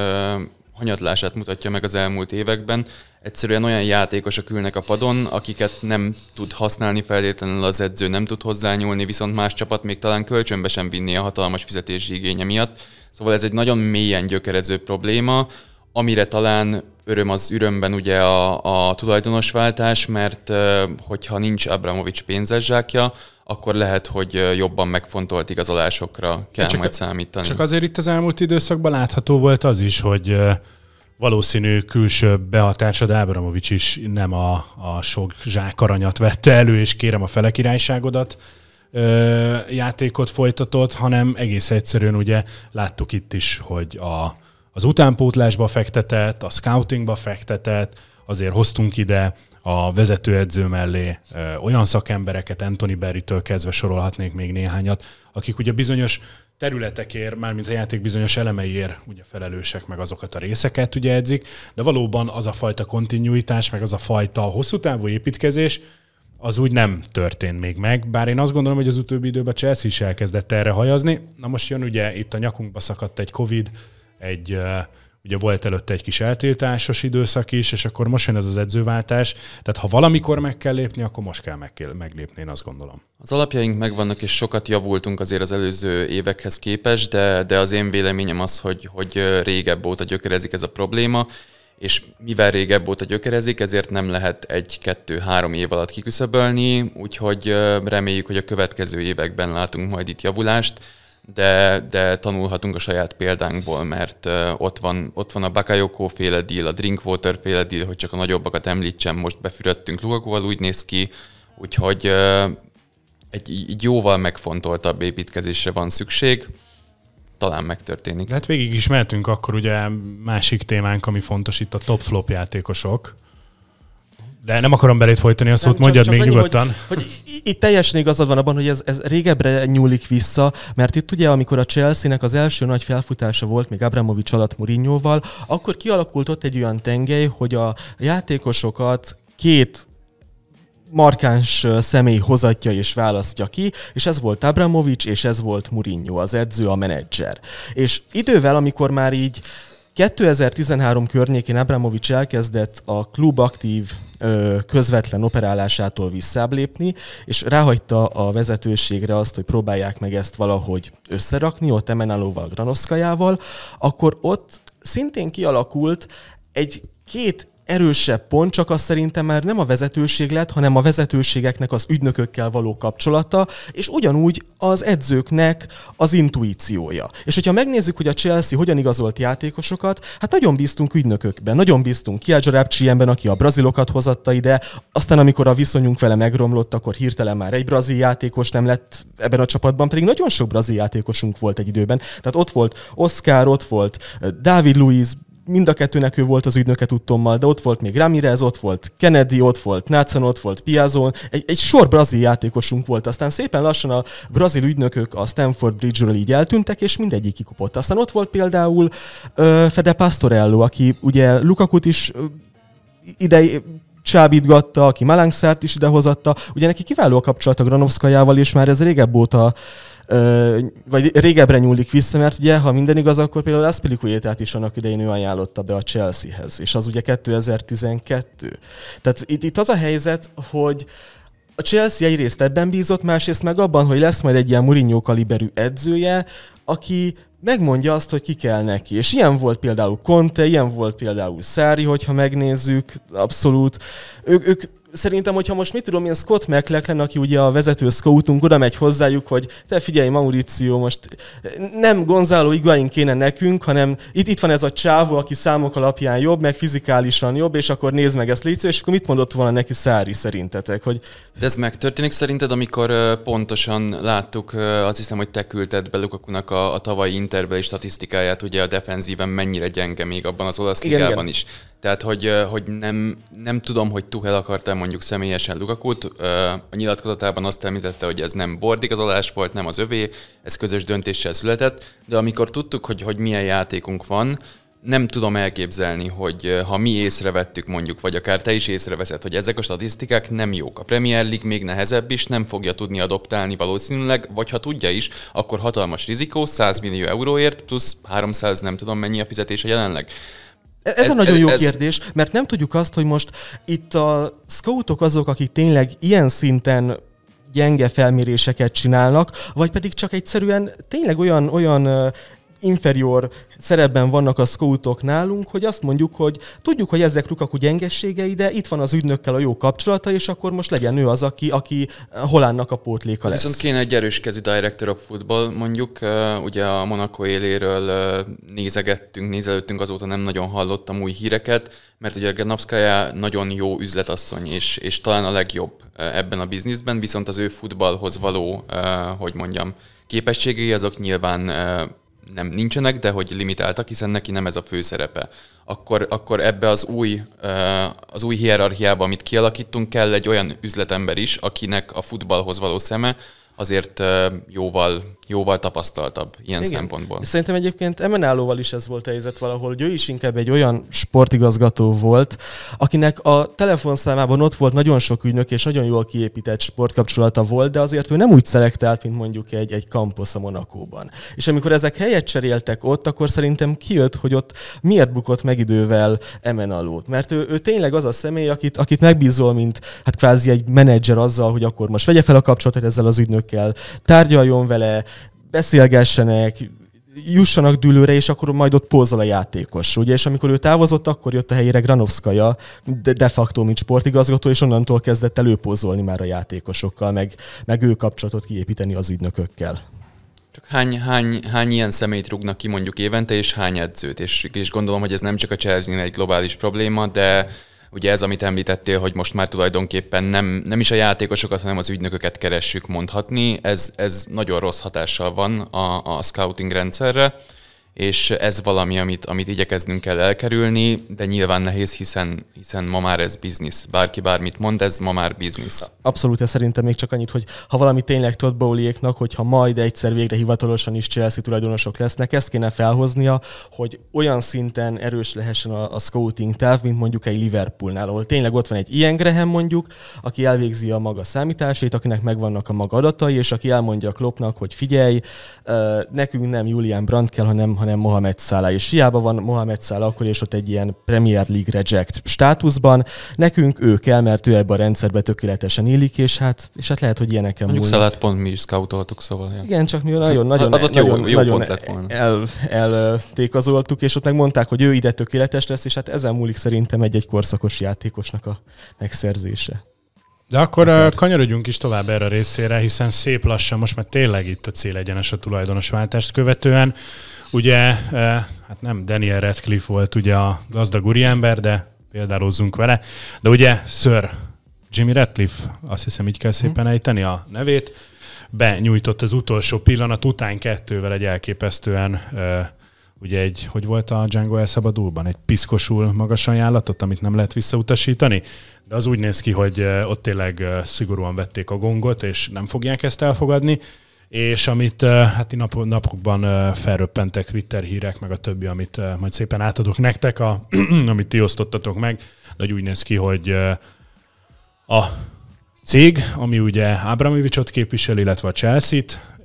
hanyatlását mutatja meg az elmúlt években. Egyszerűen olyan játékosok ülnek a padon, akiket nem tud használni feltétlenül az edző, nem tud hozzányúlni, viszont más csapat még talán kölcsönbe sem vinni a hatalmas fizetési igénye miatt Szóval ez egy nagyon mélyen gyökerező probléma, amire talán öröm az ürömben ugye a, a tulajdonosváltás, mert hogyha nincs Abramovics pénzes zsákja, akkor lehet, hogy jobban megfontolt igazolásokra kell csak, majd számítani. Csak azért itt az elmúlt időszakban látható volt az is, hogy valószínű külső behatásod Ábramovics is nem a, a sok zsák aranyat vette elő, és kérem a fele királyságodat, ö, játékot folytatott, hanem egész egyszerűen ugye láttuk itt is, hogy a, az utánpótlásba fektetett, a scoutingba fektetett, azért hoztunk ide a vezetőedző mellé olyan szakembereket, Anthony Berry-től kezdve sorolhatnék még néhányat, akik ugye bizonyos területekért, mármint a játék bizonyos elemeiért ugye felelősek, meg azokat a részeket ugye edzik, de valóban az a fajta kontinuitás, meg az a fajta hosszú távú építkezés, az úgy nem történt még meg, bár én azt gondolom, hogy az utóbbi időben Chelsea is elkezdett erre hajazni. Na most jön ugye itt a nyakunkba szakadt egy Covid, egy ugye volt előtte egy kis eltiltásos időszak is, és akkor most jön ez az edzőváltás. Tehát ha valamikor meg kell lépni, akkor most kell meg, meglépni, én azt gondolom. Az alapjaink megvannak, és sokat javultunk azért az előző évekhez képest, de, de az én véleményem az, hogy, hogy régebb óta gyökerezik ez a probléma, és mivel régebb óta gyökerezik, ezért nem lehet egy-kettő-három év alatt kiküszöbölni, úgyhogy reméljük, hogy a következő években látunk majd itt javulást, de, de tanulhatunk a saját példánkból, mert ott van, ott van a Bakayoko féle deal, a Drinkwater féle deal, hogy csak a nagyobbakat említsem, most befürödtünk Lukakuval, úgy néz ki, úgyhogy egy, egy jóval megfontoltabb építkezésre van szükség, talán megtörténik. Hát végig is mehetünk akkor ugye másik témánk, ami fontos itt a top flop játékosok. De nem akarom belét folytani a szót, nem, mondjad csak, még csak nyugodtan. Hogy, hogy itt teljesen igazad van abban, hogy ez, ez régebbre nyúlik vissza, mert itt ugye, amikor a Chelsea-nek az első nagy felfutása volt, még Abramovics alatt Mourinhoval, akkor kialakult ott egy olyan tengely, hogy a játékosokat két markáns személy hozatja és választja ki, és ez volt Abramovics, és ez volt Mourinho, az edző, a menedzser. És idővel, amikor már így 2013 környékén Abramovics elkezdett a klub aktív közvetlen operálásától visszáblépni, és ráhagyta a vezetőségre azt, hogy próbálják meg ezt valahogy összerakni, ott Emenalóval, Granoszkajával, akkor ott szintén kialakult egy két erősebb pont, csak az szerintem már nem a vezetőség lett, hanem a vezetőségeknek az ügynökökkel való kapcsolata, és ugyanúgy az edzőknek az intuíciója. És hogyha megnézzük, hogy a Chelsea hogyan igazolt játékosokat, hát nagyon bíztunk ügynökökben, nagyon bíztunk Kiadzsa Rápcsienben, aki a brazilokat hozatta ide, aztán amikor a viszonyunk vele megromlott, akkor hirtelen már egy brazil játékos nem lett ebben a csapatban, pedig nagyon sok brazil játékosunk volt egy időben. Tehát ott volt Oscar, ott volt David Luiz, mind a kettőnek ő volt az ügynöke tudtommal, de ott volt még Ramirez, ott volt Kennedy, ott volt Nathan, ott volt Piazon, egy, egy sor brazil játékosunk volt. Aztán szépen lassan a brazil ügynökök a Stanford Bridge-ről így eltűntek, és mindegyik kikupott. Aztán ott volt például uh, Fede Pastorello, aki ugye Lukakut is uh, ide csábítgatta, aki Malangszárt is idehozatta. Ugye neki kiváló a kapcsolat a Granovszkajával, és már ez régebb óta vagy régebbre nyúlik vissza, mert ugye, ha minden igaz, akkor például Aspilicuétát is annak idején ő ajánlotta be a Chelseahez, és az ugye 2012. Tehát itt, itt az a helyzet, hogy a Chelsea egyrészt ebben bízott, másrészt meg abban, hogy lesz majd egy ilyen Mourinho kaliberű edzője, aki megmondja azt, hogy ki kell neki. És ilyen volt például Conte, ilyen volt például Szári, hogyha megnézzük, abszolút. Ők, ők szerintem, hogyha most mit tudom én, Scott McLachlan, aki ugye a vezető scoutunk, oda megy hozzájuk, hogy te figyelj, Mauricio, most nem Gonzalo Iguain kéne nekünk, hanem itt, itt van ez a csávó, aki számok alapján jobb, meg fizikálisan jobb, és akkor nézd meg ezt légy és akkor mit mondott volna neki Szári szerintetek? Hogy... De ez megtörténik szerinted, amikor pontosan láttuk, azt hiszem, hogy te küldted be Lukakunak a, a tavalyi interbeli statisztikáját, ugye a defenzíven mennyire gyenge még abban az olasz igen, ligában igen. is. Tehát, hogy, hogy nem, nem tudom, hogy Tuhel akarta mondjuk személyesen Lukakut. A nyilatkozatában azt említette, hogy ez nem bordigazolás volt, nem az övé, ez közös döntéssel született, de amikor tudtuk, hogy, hogy milyen játékunk van, nem tudom elképzelni, hogy ha mi észrevettük mondjuk, vagy akár te is észreveszed, hogy ezek a statisztikák nem jók. A Premier League még nehezebb is, nem fogja tudni adoptálni valószínűleg, vagy ha tudja is, akkor hatalmas rizikó, 100 millió euróért, plusz 300 nem tudom mennyi a fizetése jelenleg. Ez, ez a nagyon jó ez... kérdés, mert nem tudjuk azt, hogy most itt a scoutok azok, akik tényleg ilyen szinten gyenge felméréseket csinálnak, vagy pedig csak egyszerűen tényleg olyan, olyan inferior szerepben vannak a scoutok nálunk, hogy azt mondjuk, hogy tudjuk, hogy ezek Lukaku gyengességei, de itt van az ügynökkel a jó kapcsolata, és akkor most legyen ő az, aki, aki Holánnak a pótléka lesz. Viszont kéne egy erős kezű director of football, mondjuk, ugye a Monaco éléről nézegettünk, nézelődtünk, azóta nem nagyon hallottam új híreket, mert ugye Granowskaja nagyon jó üzletasszony, és, és talán a legjobb ebben a bizniszben, viszont az ő futballhoz való, hogy mondjam, képességei azok nyilván nem nincsenek, de hogy limitáltak, hiszen neki nem ez a fő szerepe. Akkor, akkor ebbe az új, az új hierarchiába, amit kialakítunk, kell egy olyan üzletember is, akinek a futballhoz való szeme azért jóval jóval tapasztaltabb ilyen Igen. szempontból. Szerintem egyébként Emenálóval is ez volt a helyzet valahol, hogy ő is inkább egy olyan sportigazgató volt, akinek a telefonszámában ott volt nagyon sok ügynök, és nagyon jól kiépített sportkapcsolata volt, de azért ő nem úgy szelektált, mint mondjuk egy, egy kamposz a Monakóban. És amikor ezek helyet cseréltek ott, akkor szerintem kijött, hogy ott miért bukott meg idővel Emenalót. Mert ő, ő tényleg az a személy, akit, akit megbízol, mint hát kvázi egy menedzser azzal, hogy akkor most vegye fel a kapcsolatot ezzel az ügynökkel, tárgyaljon vele, beszélgessenek, jussanak dűlőre, és akkor majd ott pózol a játékos. Ugye? És amikor ő távozott, akkor jött a helyére Granovskaja, de, de facto, mint sportigazgató, és onnantól kezdett előpózolni már a játékosokkal, meg, meg ő kapcsolatot kiépíteni az ügynökökkel. Csak hány, hány, hány ilyen szemét rúgnak ki mondjuk évente, és hány edzőt? És, és gondolom, hogy ez nem csak a chelsea egy globális probléma, de ugye ez, amit említettél, hogy most már tulajdonképpen nem, nem is a játékosokat, hanem az ügynököket keressük mondhatni, ez, ez nagyon rossz hatással van a, a scouting rendszerre és ez valami, amit, amit igyekeznünk kell elkerülni, de nyilván nehéz, hiszen, hiszen ma már ez biznisz. Bárki bármit mond, ez ma már biznisz. Abszolút, ez szerintem még csak annyit, hogy ha valami tényleg Todd Bowliéknak, hogyha majd egyszer végre hivatalosan is Chelsea tulajdonosok lesznek, ezt kéne felhoznia, hogy olyan szinten erős lehessen a, a scouting táv, mint mondjuk egy Liverpoolnál, ahol tényleg ott van egy ilyen Graham mondjuk, aki elvégzi a maga számításait, akinek megvannak a maga adatai, és aki elmondja a Kloppnak, hogy figyelj, nekünk nem Julian Brandt kell, hanem, hanem Mohamed Salah. És hiába van Mohamed Salah akkor, és ott egy ilyen Premier League reject státuszban. Nekünk ő kell, mert ő ebbe a rendszerbe tökéletesen illik, és hát, és hát lehet, hogy ilyeneken Mondjuk Salah pont mi is scoutoltuk, szóval. Ja. Igen, csak mi nagyon, nagyon, az nagyon, jó, jó nagyon pont lett volna. el, eltékazoltuk, és ott megmondták, hogy ő ide tökéletes lesz, és hát ezen múlik szerintem egy-egy korszakos játékosnak a megszerzése. De akkor Akár. kanyarodjunk is tovább erre a részére, hiszen szép lassan, most már tényleg itt a cél egyenes a tulajdonosváltást követően. Ugye, hát nem Daniel Radcliffe volt ugye a gazdag úriember, de példálózzunk vele. De ugye Sir Jimmy Radcliffe, azt hiszem így kell mhm. szépen ejteni a nevét, benyújtott az utolsó pillanat után kettővel egy elképesztően ugye egy, hogy volt a Django elszabadulban, egy piszkosul magas ajánlatot, amit nem lehet visszautasítani, de az úgy néz ki, hogy ott tényleg szigorúan vették a gongot, és nem fogják ezt elfogadni, és amit hát nap, napokban felröppentek Twitter hírek, meg a többi, amit majd szépen átadok nektek, a, amit ti osztottatok meg, de úgy néz ki, hogy a cég, ami ugye Abramovicsot képvisel, illetve a Chelsea-t,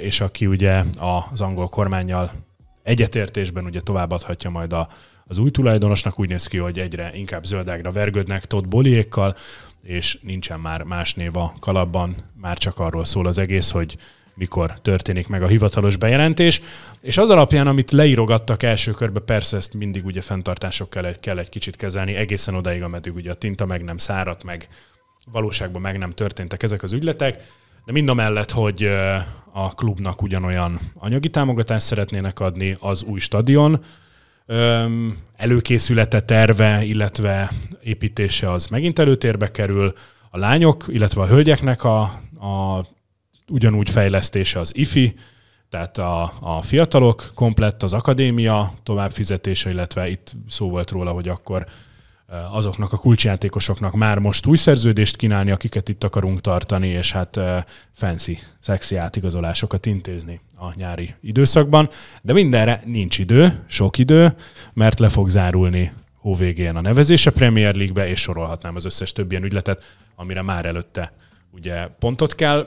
és aki ugye az angol kormányjal egyetértésben ugye továbbadhatja majd a, az új tulajdonosnak. Úgy néz ki, hogy egyre inkább zöldágra vergődnek Todd Boliékkal, és nincsen már más név a kalapban, már csak arról szól az egész, hogy mikor történik meg a hivatalos bejelentés. És az alapján, amit leírogattak első körbe, persze ezt mindig ugye fenntartásokkal kell, kell egy kicsit kezelni, egészen odaig, ameddig ugye a tinta meg nem száradt, meg valóságban meg nem történtek ezek az ügyletek. De mind a mellett, hogy a klubnak ugyanolyan anyagi támogatást szeretnének adni az új stadion, előkészülete, terve, illetve építése az megint előtérbe kerül. A lányok, illetve a hölgyeknek a, a ugyanúgy fejlesztése az IFI, tehát a, a fiatalok komplett, az akadémia továbbfizetése, illetve itt szó volt róla, hogy akkor azoknak a kulcsjátékosoknak már most új szerződést kínálni, akiket itt akarunk tartani, és hát fancy, szexi átigazolásokat intézni a nyári időszakban. De mindenre nincs idő, sok idő, mert le fog zárulni hóvégén a nevezése Premier League-be, és sorolhatnám az összes több ilyen ügyletet, amire már előtte ugye pontot kell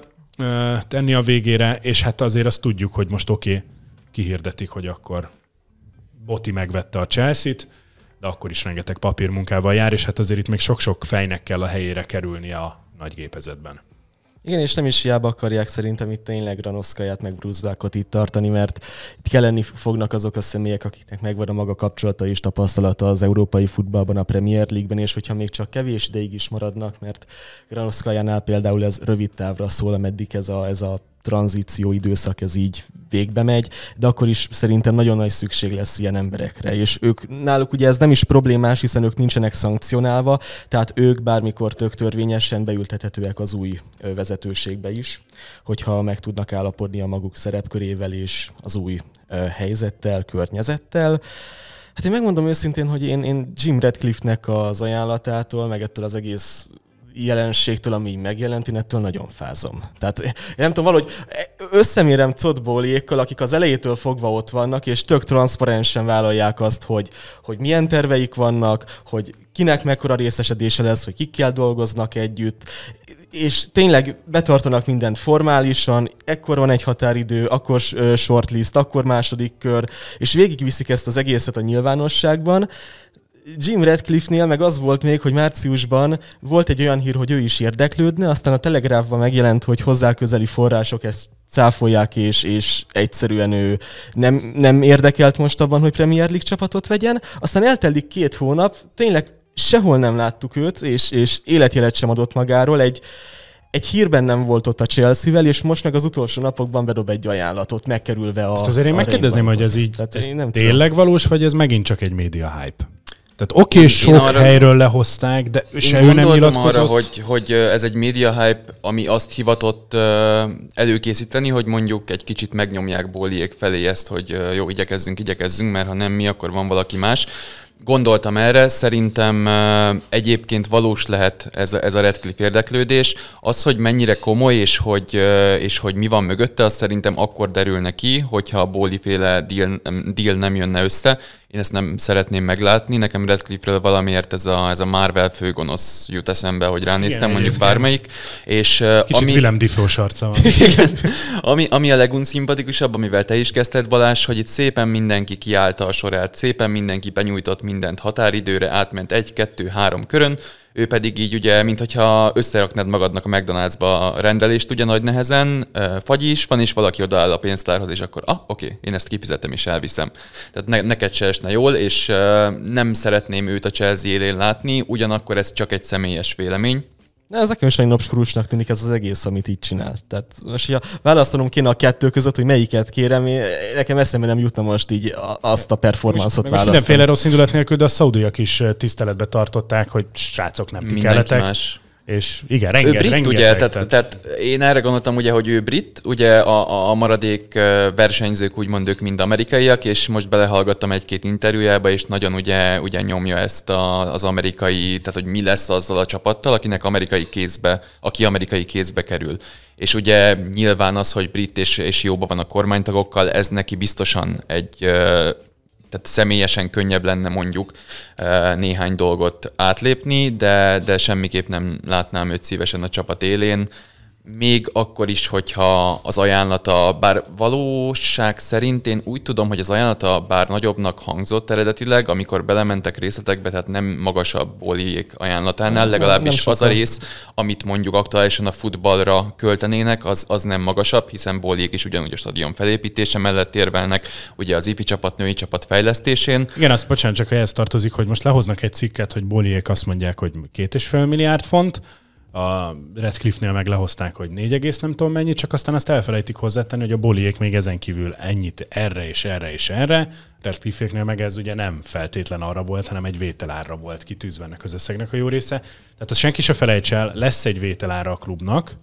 tenni a végére, és hát azért azt tudjuk, hogy most oké, okay, kihirdetik, hogy akkor Boti megvette a Chelsea-t, de akkor is rengeteg papírmunkával jár, és hát azért itt még sok-sok fejnek kell a helyére kerülni a nagy gépezetben. Igen, és nem is hiába akarják szerintem itt tényleg Ranoszkaját meg Bruce Blackot itt tartani, mert itt kelleni fognak azok a személyek, akiknek megvan a maga kapcsolata és tapasztalata az európai futballban, a Premier League-ben, és hogyha még csak kevés ideig is maradnak, mert Granoszkajánál például ez rövid távra szól, ameddig ez a, ez a tranzíció időszak ez így végbe megy, de akkor is szerintem nagyon nagy szükség lesz ilyen emberekre, és ők náluk ugye ez nem is problémás, hiszen ők nincsenek szankcionálva, tehát ők bármikor tök törvényesen beültethetőek az új vezetőségbe is, hogyha meg tudnak állapodni a maguk szerepkörével és az új helyzettel, környezettel. Hát én megmondom őszintén, hogy én, én Jim Redcliffe-nek az ajánlatától, meg ettől az egész jelenségtől, ami megjelent, én ettől nagyon fázom. Tehát én nem tudom, valahogy összemérem Codbóliékkal, akik az elejétől fogva ott vannak, és tök transzparensen vállalják azt, hogy, hogy milyen terveik vannak, hogy kinek mekkora részesedése lesz, hogy kikkel dolgoznak együtt, és tényleg betartanak mindent formálisan, ekkor van egy határidő, akkor shortlist, akkor második kör, és végigviszik ezt az egészet a nyilvánosságban, Jim Redcliffe-nél meg az volt még, hogy márciusban volt egy olyan hír, hogy ő is érdeklődne, aztán a Telegraphban megjelent, hogy hozzá közeli források ezt cáfolják, és, és egyszerűen ő nem, nem érdekelt most abban, hogy Premier League csapatot vegyen. Aztán eltelik két hónap, tényleg sehol nem láttuk őt, és, és életjelet sem adott magáról. Egy, egy hírben nem volt ott a Chelsea-vel, és most meg az utolsó napokban bedob egy ajánlatot, megkerülve a Ezt azért én megkérdezném, hogy ez így Tehát ez nem tényleg valós, vagy ez megint csak egy média hype? Tehát oké, okay, sok arra- helyről lehozták, de Én se ő nem nyilatkozott. arra, hogy, hogy ez egy média hype, ami azt hivatott előkészíteni, hogy mondjuk egy kicsit megnyomják Bóliék felé ezt, hogy jó, igyekezzünk, igyekezzünk, mert ha nem mi, akkor van valaki más. Gondoltam erre, szerintem egyébként valós lehet ez a, ez a Redcliffe érdeklődés. Az, hogy mennyire komoly, és hogy, és hogy mi van mögötte, az szerintem akkor derülne ki, hogyha a Bóli féle deal, deal nem jönne össze. Én ezt nem szeretném meglátni. Nekem Redcliffe-ről valamiért ez a, ez a Marvel főgonosz jut eszembe, hogy ránéztem, Igen, mondjuk egyébként. bármelyik. És Kicsit ami, Willem Dafoe sarca van. igen. Ami, ami a legunszimpatikusabb, amivel te is kezdted, Balázs, hogy itt szépen mindenki kiállta a sorát, szépen mindenki benyújtott mindent határidőre, átment egy, kettő, három körön, ő pedig így ugye, mintha összeraknád magadnak a McDonald'sba a rendelést ugye nagy nehezen, fagy is van, és valaki odaáll a pénztárhoz, és akkor, ah, oké, én ezt kifizetem és elviszem. Tehát ne, neked se esne jól, és nem szeretném őt a Chelsea élén látni, ugyanakkor ez csak egy személyes vélemény. De ez nekem is egy napskrúsnak tűnik ez az egész, amit így csinál. Tehát most, hogyha választanom kéne a kettő között, hogy melyiket kérem, én, nekem eszembe nem jutna most így azt a performanszot Most választani. mindenféle rossz indulat nélkül, de a szaudiak is eh, tiszteletbe tartották, hogy srácok nem ti Mindenki kelletek. más. És igen, Ő rengeteg, brit, rengeteg, ugye, tehát, tehát én erre gondoltam, ugye, hogy ő brit, ugye a, a- maradék versenyzők úgymond ők mind amerikaiak, és most belehallgattam egy-két interjújába, és nagyon ugye, ugye nyomja ezt a, az amerikai, tehát hogy mi lesz azzal a csapattal, akinek amerikai kézbe, aki amerikai kézbe kerül. És ugye nyilván az, hogy brit és, és jóban van a kormánytagokkal, ez neki biztosan egy tehát személyesen könnyebb lenne mondjuk néhány dolgot átlépni, de, de semmiképp nem látnám őt szívesen a csapat élén. Még akkor is, hogyha az ajánlata, bár valóság szerint én úgy tudom, hogy az ajánlata bár nagyobbnak hangzott eredetileg, amikor belementek részletekbe, tehát nem magasabb Boliék ajánlatánál, Nem, legalábbis nem az a rész, amit mondjuk aktuálisan a futballra költenének, az, az nem magasabb, hiszen Boliék is ugyanúgy a stadion felépítése mellett érvelnek, ugye az ifi csapat, női csapat fejlesztésén. Igen, azt bocsánat, csak ehhez tartozik, hogy most lehoznak egy cikket, hogy Boliék azt mondják, hogy két és fél milliárd font, a Redcliffe-nél meg lehozták, hogy 4, egész nem tudom mennyi, csak aztán azt elfelejtik hozzátenni, hogy a Boliék még ezen kívül ennyit erre és erre és erre. Redcliffe-nél meg ez ugye nem feltétlen arra volt, hanem egy vételárra volt kitűzve ennek az összegnek a jó része. Tehát azt senki se felejts el, lesz egy vételára a klubnak,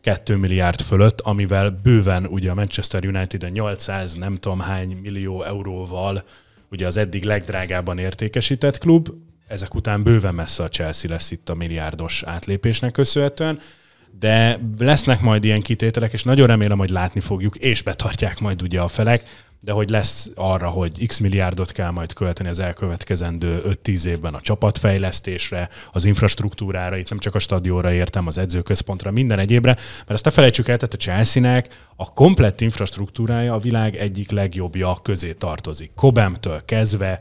2 milliárd fölött, amivel bőven ugye a Manchester United a 800 nem tudom hány millió euróval ugye az eddig legdrágában értékesített klub, ezek után bőven messze a Chelsea lesz itt a milliárdos átlépésnek köszönhetően, de lesznek majd ilyen kitételek, és nagyon remélem, hogy látni fogjuk, és betartják majd ugye a felek, de hogy lesz arra, hogy x milliárdot kell majd költeni az elkövetkezendő 5-10 évben a csapatfejlesztésre, az infrastruktúrára, itt nem csak a stadionra értem, az edzőközpontra, minden egyébre, mert azt ne felejtsük el, tehát a Chelsea-nek a komplett infrastruktúrája a világ egyik legjobbja közé tartozik. Kobemtől kezdve,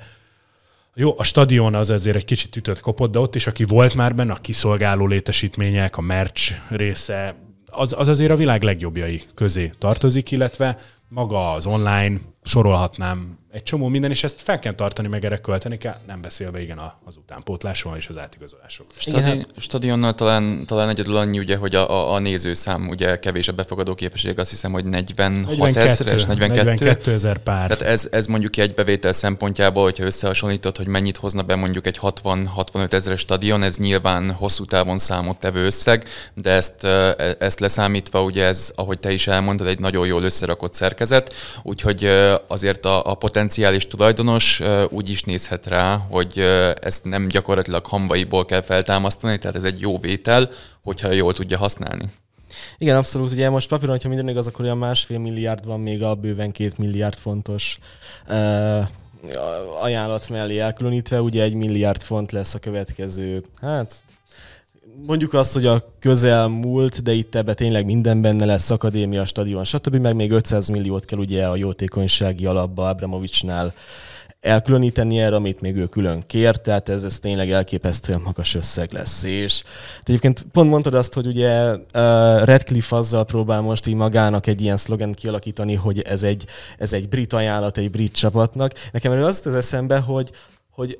jó, a stadion az ezért egy kicsit ütött kopott, de ott is, aki volt már benne, a kiszolgáló létesítmények, a merch része, az, az azért a világ legjobbjai közé tartozik, illetve maga az online, sorolhatnám egy csomó minden, és ezt fel kell tartani, meg erre költeni kell, nem beszélve igen a- az utánpótlásról és az átigazolásról. Igen, Stadi- stadionnal talán, talán egyedül annyi, ugye, hogy a, a, nézőszám ugye kevés a befogadó képesség, azt hiszem, hogy 46 ezeres, 42. 42 ezer pár. Tehát ez, ez mondjuk egy bevétel szempontjából, hogyha összehasonlítod, hogy mennyit hozna be mondjuk egy 60-65 ezeres stadion, ez nyilván hosszú távon számottevő összeg, de ezt, e- ezt leszámítva, ugye ez, ahogy te is elmondtad, egy nagyon jól összerakott szerkezet, úgyhogy azért a, a potenciális tulajdonos úgy is nézhet rá, hogy ezt nem gyakorlatilag hamvaiból kell feltámasztani, tehát ez egy jó vétel, hogyha jól tudja használni. Igen, abszolút. Ugye most papíron, hogyha minden igaz, akkor olyan másfél milliárd van még a bőven két milliárd fontos uh, ajánlat mellé elkülönítve. Ugye egy milliárd font lesz a következő, hát mondjuk azt, hogy a közelmúlt, de itt ebbe tényleg minden benne lesz, akadémia, stadion, stb. Meg még 500 milliót kell ugye a jótékonysági alapba Abramovicsnál elkülöníteni erre, amit még ő külön kér, tehát ez, ez tényleg elképesztően magas összeg lesz. És egyébként pont mondtad azt, hogy ugye uh, Redcliffe azzal próbál most így magának egy ilyen szlogen kialakítani, hogy ez egy, ez egy brit ajánlat egy brit csapatnak. Nekem erről az az eszembe, hogy, hogy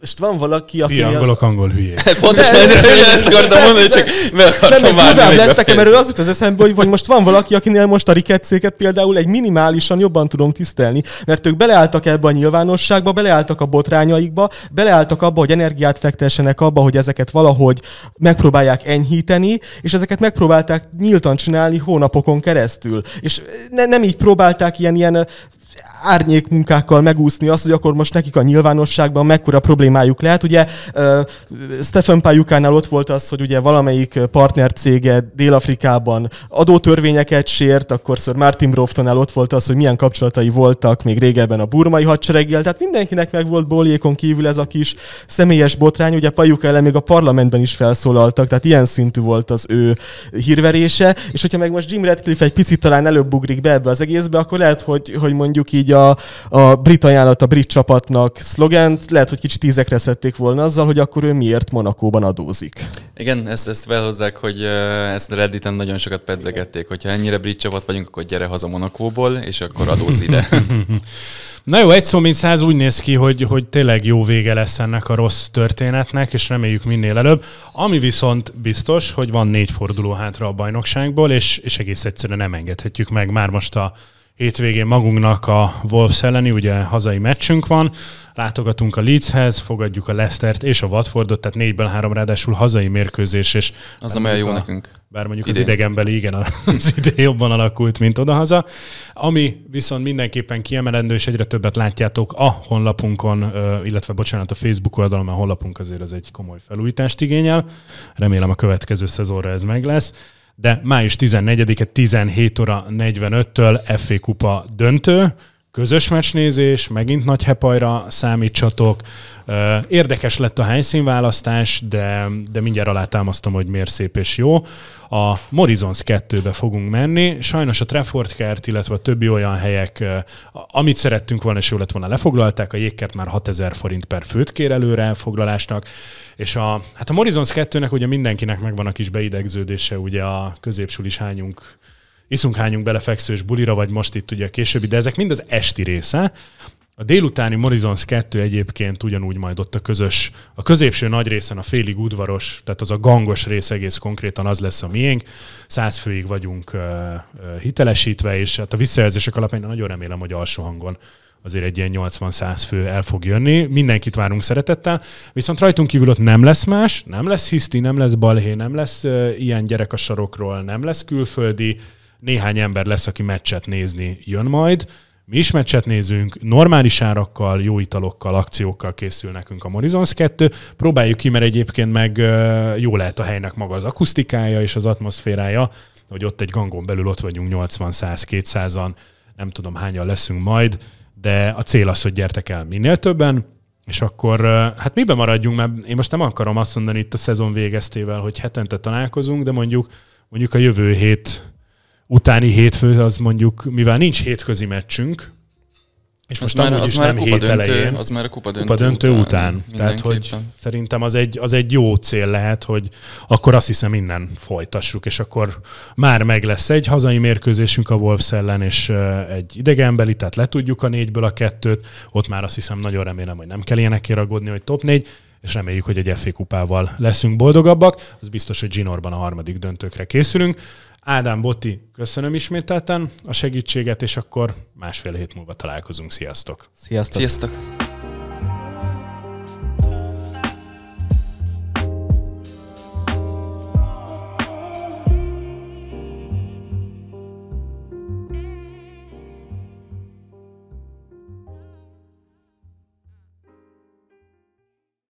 most van valaki, aki... Angolok angol hülyék. Pontosan ezt, ezt akartam mondani, csak meg akartam már. Nem, lesz nekem erről az jut az eszembe, hogy vagy most van valaki, akinél most a riketszéket például egy minimálisan jobban tudom tisztelni, mert ők beleálltak ebbe a nyilvánosságba, beleálltak a botrányaikba, beleálltak abba, hogy energiát fektessenek abba, hogy ezeket valahogy megpróbálják enyhíteni, és ezeket megpróbálták nyíltan csinálni hónapokon keresztül. És ne, nem így próbálták ilyen, ilyen árnyék munkákkal megúszni azt, hogy akkor most nekik a nyilvánosságban mekkora problémájuk lehet. Ugye Stephen Pajukánál ott volt az, hogy ugye valamelyik partnercége Dél-Afrikában adótörvényeket sért, akkor Sir Martin Broftonnál ott volt az, hogy milyen kapcsolatai voltak még régebben a burmai hadsereggel, tehát mindenkinek meg volt Boljékon kívül ez a kis személyes botrány, ugye Pajuka ellen még a parlamentben is felszólaltak, tehát ilyen szintű volt az ő hírverése, és hogyha meg most Jim Radcliffe egy picit talán előbb ugrik be ebbe az egészbe, akkor lehet, hogy, hogy mondjuk így a, a brit ajánlat a brit csapatnak szlogent, lehet, hogy kicsit tízekre szedték volna azzal, hogy akkor ő miért Monakóban adózik. Igen, ezt, ezt felhozzák, hogy ezt Redditen nagyon sokat pedzegették, hogyha ennyire brit csapat vagyunk, akkor gyere haza Monakóból, és akkor adóz ide. Na jó, egy szó mint száz úgy néz ki, hogy, hogy tényleg jó vége lesz ennek a rossz történetnek, és reméljük minél előbb. Ami viszont biztos, hogy van négy forduló hátra a bajnokságból, és, és egész egyszerűen nem engedhetjük meg már most a hétvégén magunknak a Wolves elleni, ugye hazai meccsünk van, látogatunk a Leedshez, fogadjuk a Leicestert és a Watfordot, tehát négyből három ráadásul hazai mérkőzés, és az amely jó a, nekünk. Bár mondjuk idén. az idegenbeli, igen, az idén jobban alakult, mint odahaza. Ami viszont mindenképpen kiemelendő, és egyre többet látjátok a honlapunkon, illetve bocsánat, a Facebook oldalon, mert a honlapunk azért az egy komoly felújítást igényel. Remélem a következő szezonra ez meg lesz de május 14-e 17 óra 45-től FA Kupa döntő, közös meccsnézés, megint nagy hepajra számítsatok. Érdekes lett a helyszínválasztás, de, de mindjárt alátámasztom, hogy miért szép és jó. A Morizons 2-be fogunk menni. Sajnos a Trafford kert, illetve a többi olyan helyek, amit szerettünk volna, és jó lett volna lefoglalták. A jégkert már 6000 forint per főt kér előre foglalásnak. És a, hát a Morizons 2-nek ugye mindenkinek megvan a kis beidegződése, ugye a középsulis hányunk iszunk hányunk bele fekszős bulira, vagy most itt ugye a későbbi, de ezek mind az esti része. A délutáni Morizons 2 egyébként ugyanúgy majd ott a közös, a középső nagy részen a félig udvaros, tehát az a gangos rész egész konkrétan az lesz a miénk. Száz főig vagyunk uh, hitelesítve, és hát a visszajelzések alapján nagyon remélem, hogy alsó hangon azért egy ilyen 80-100 fő el fog jönni. Mindenkit várunk szeretettel, viszont rajtunk kívül ott nem lesz más, nem lesz hiszti, nem lesz balhé, nem lesz uh, ilyen gyerek a sarokról, nem lesz külföldi, néhány ember lesz, aki meccset nézni jön majd. Mi is meccset nézünk, normális árakkal, jó italokkal, akciókkal készül nekünk a Morizons 2. Próbáljuk ki, mert egyébként meg jó lehet a helynek maga az akusztikája és az atmoszférája, hogy ott egy gangon belül ott vagyunk 80-100-200-an, nem tudom hányan leszünk majd, de a cél az, hogy gyertek el minél többen, és akkor hát miben maradjunk, mert én most nem akarom azt mondani itt a szezon végeztével, hogy hetente találkozunk, de mondjuk, mondjuk a jövő hét utáni hétfő az mondjuk, mivel nincs hétközi meccsünk, és most már, az már nem a kupa döntő, elején, az már a kupa döntő, kupa döntő után. után. Tehát, hogy szerintem az egy, az egy jó cél lehet, hogy akkor azt hiszem innen folytassuk, és akkor már meg lesz egy hazai mérkőzésünk a Wolves ellen, és egy idegenbeli, tehát letudjuk a négyből a kettőt, ott már azt hiszem nagyon remélem, hogy nem kell ilyenekért aggódni, hogy top négy, és reméljük, hogy egy FA kupával leszünk boldogabbak. Az biztos, hogy Ginorban a harmadik döntőkre készülünk. Ádám Botti, köszönöm ismételten a segítséget, és akkor másfél hét múlva találkozunk. Sziasztok! Sziasztok! Sziasztok.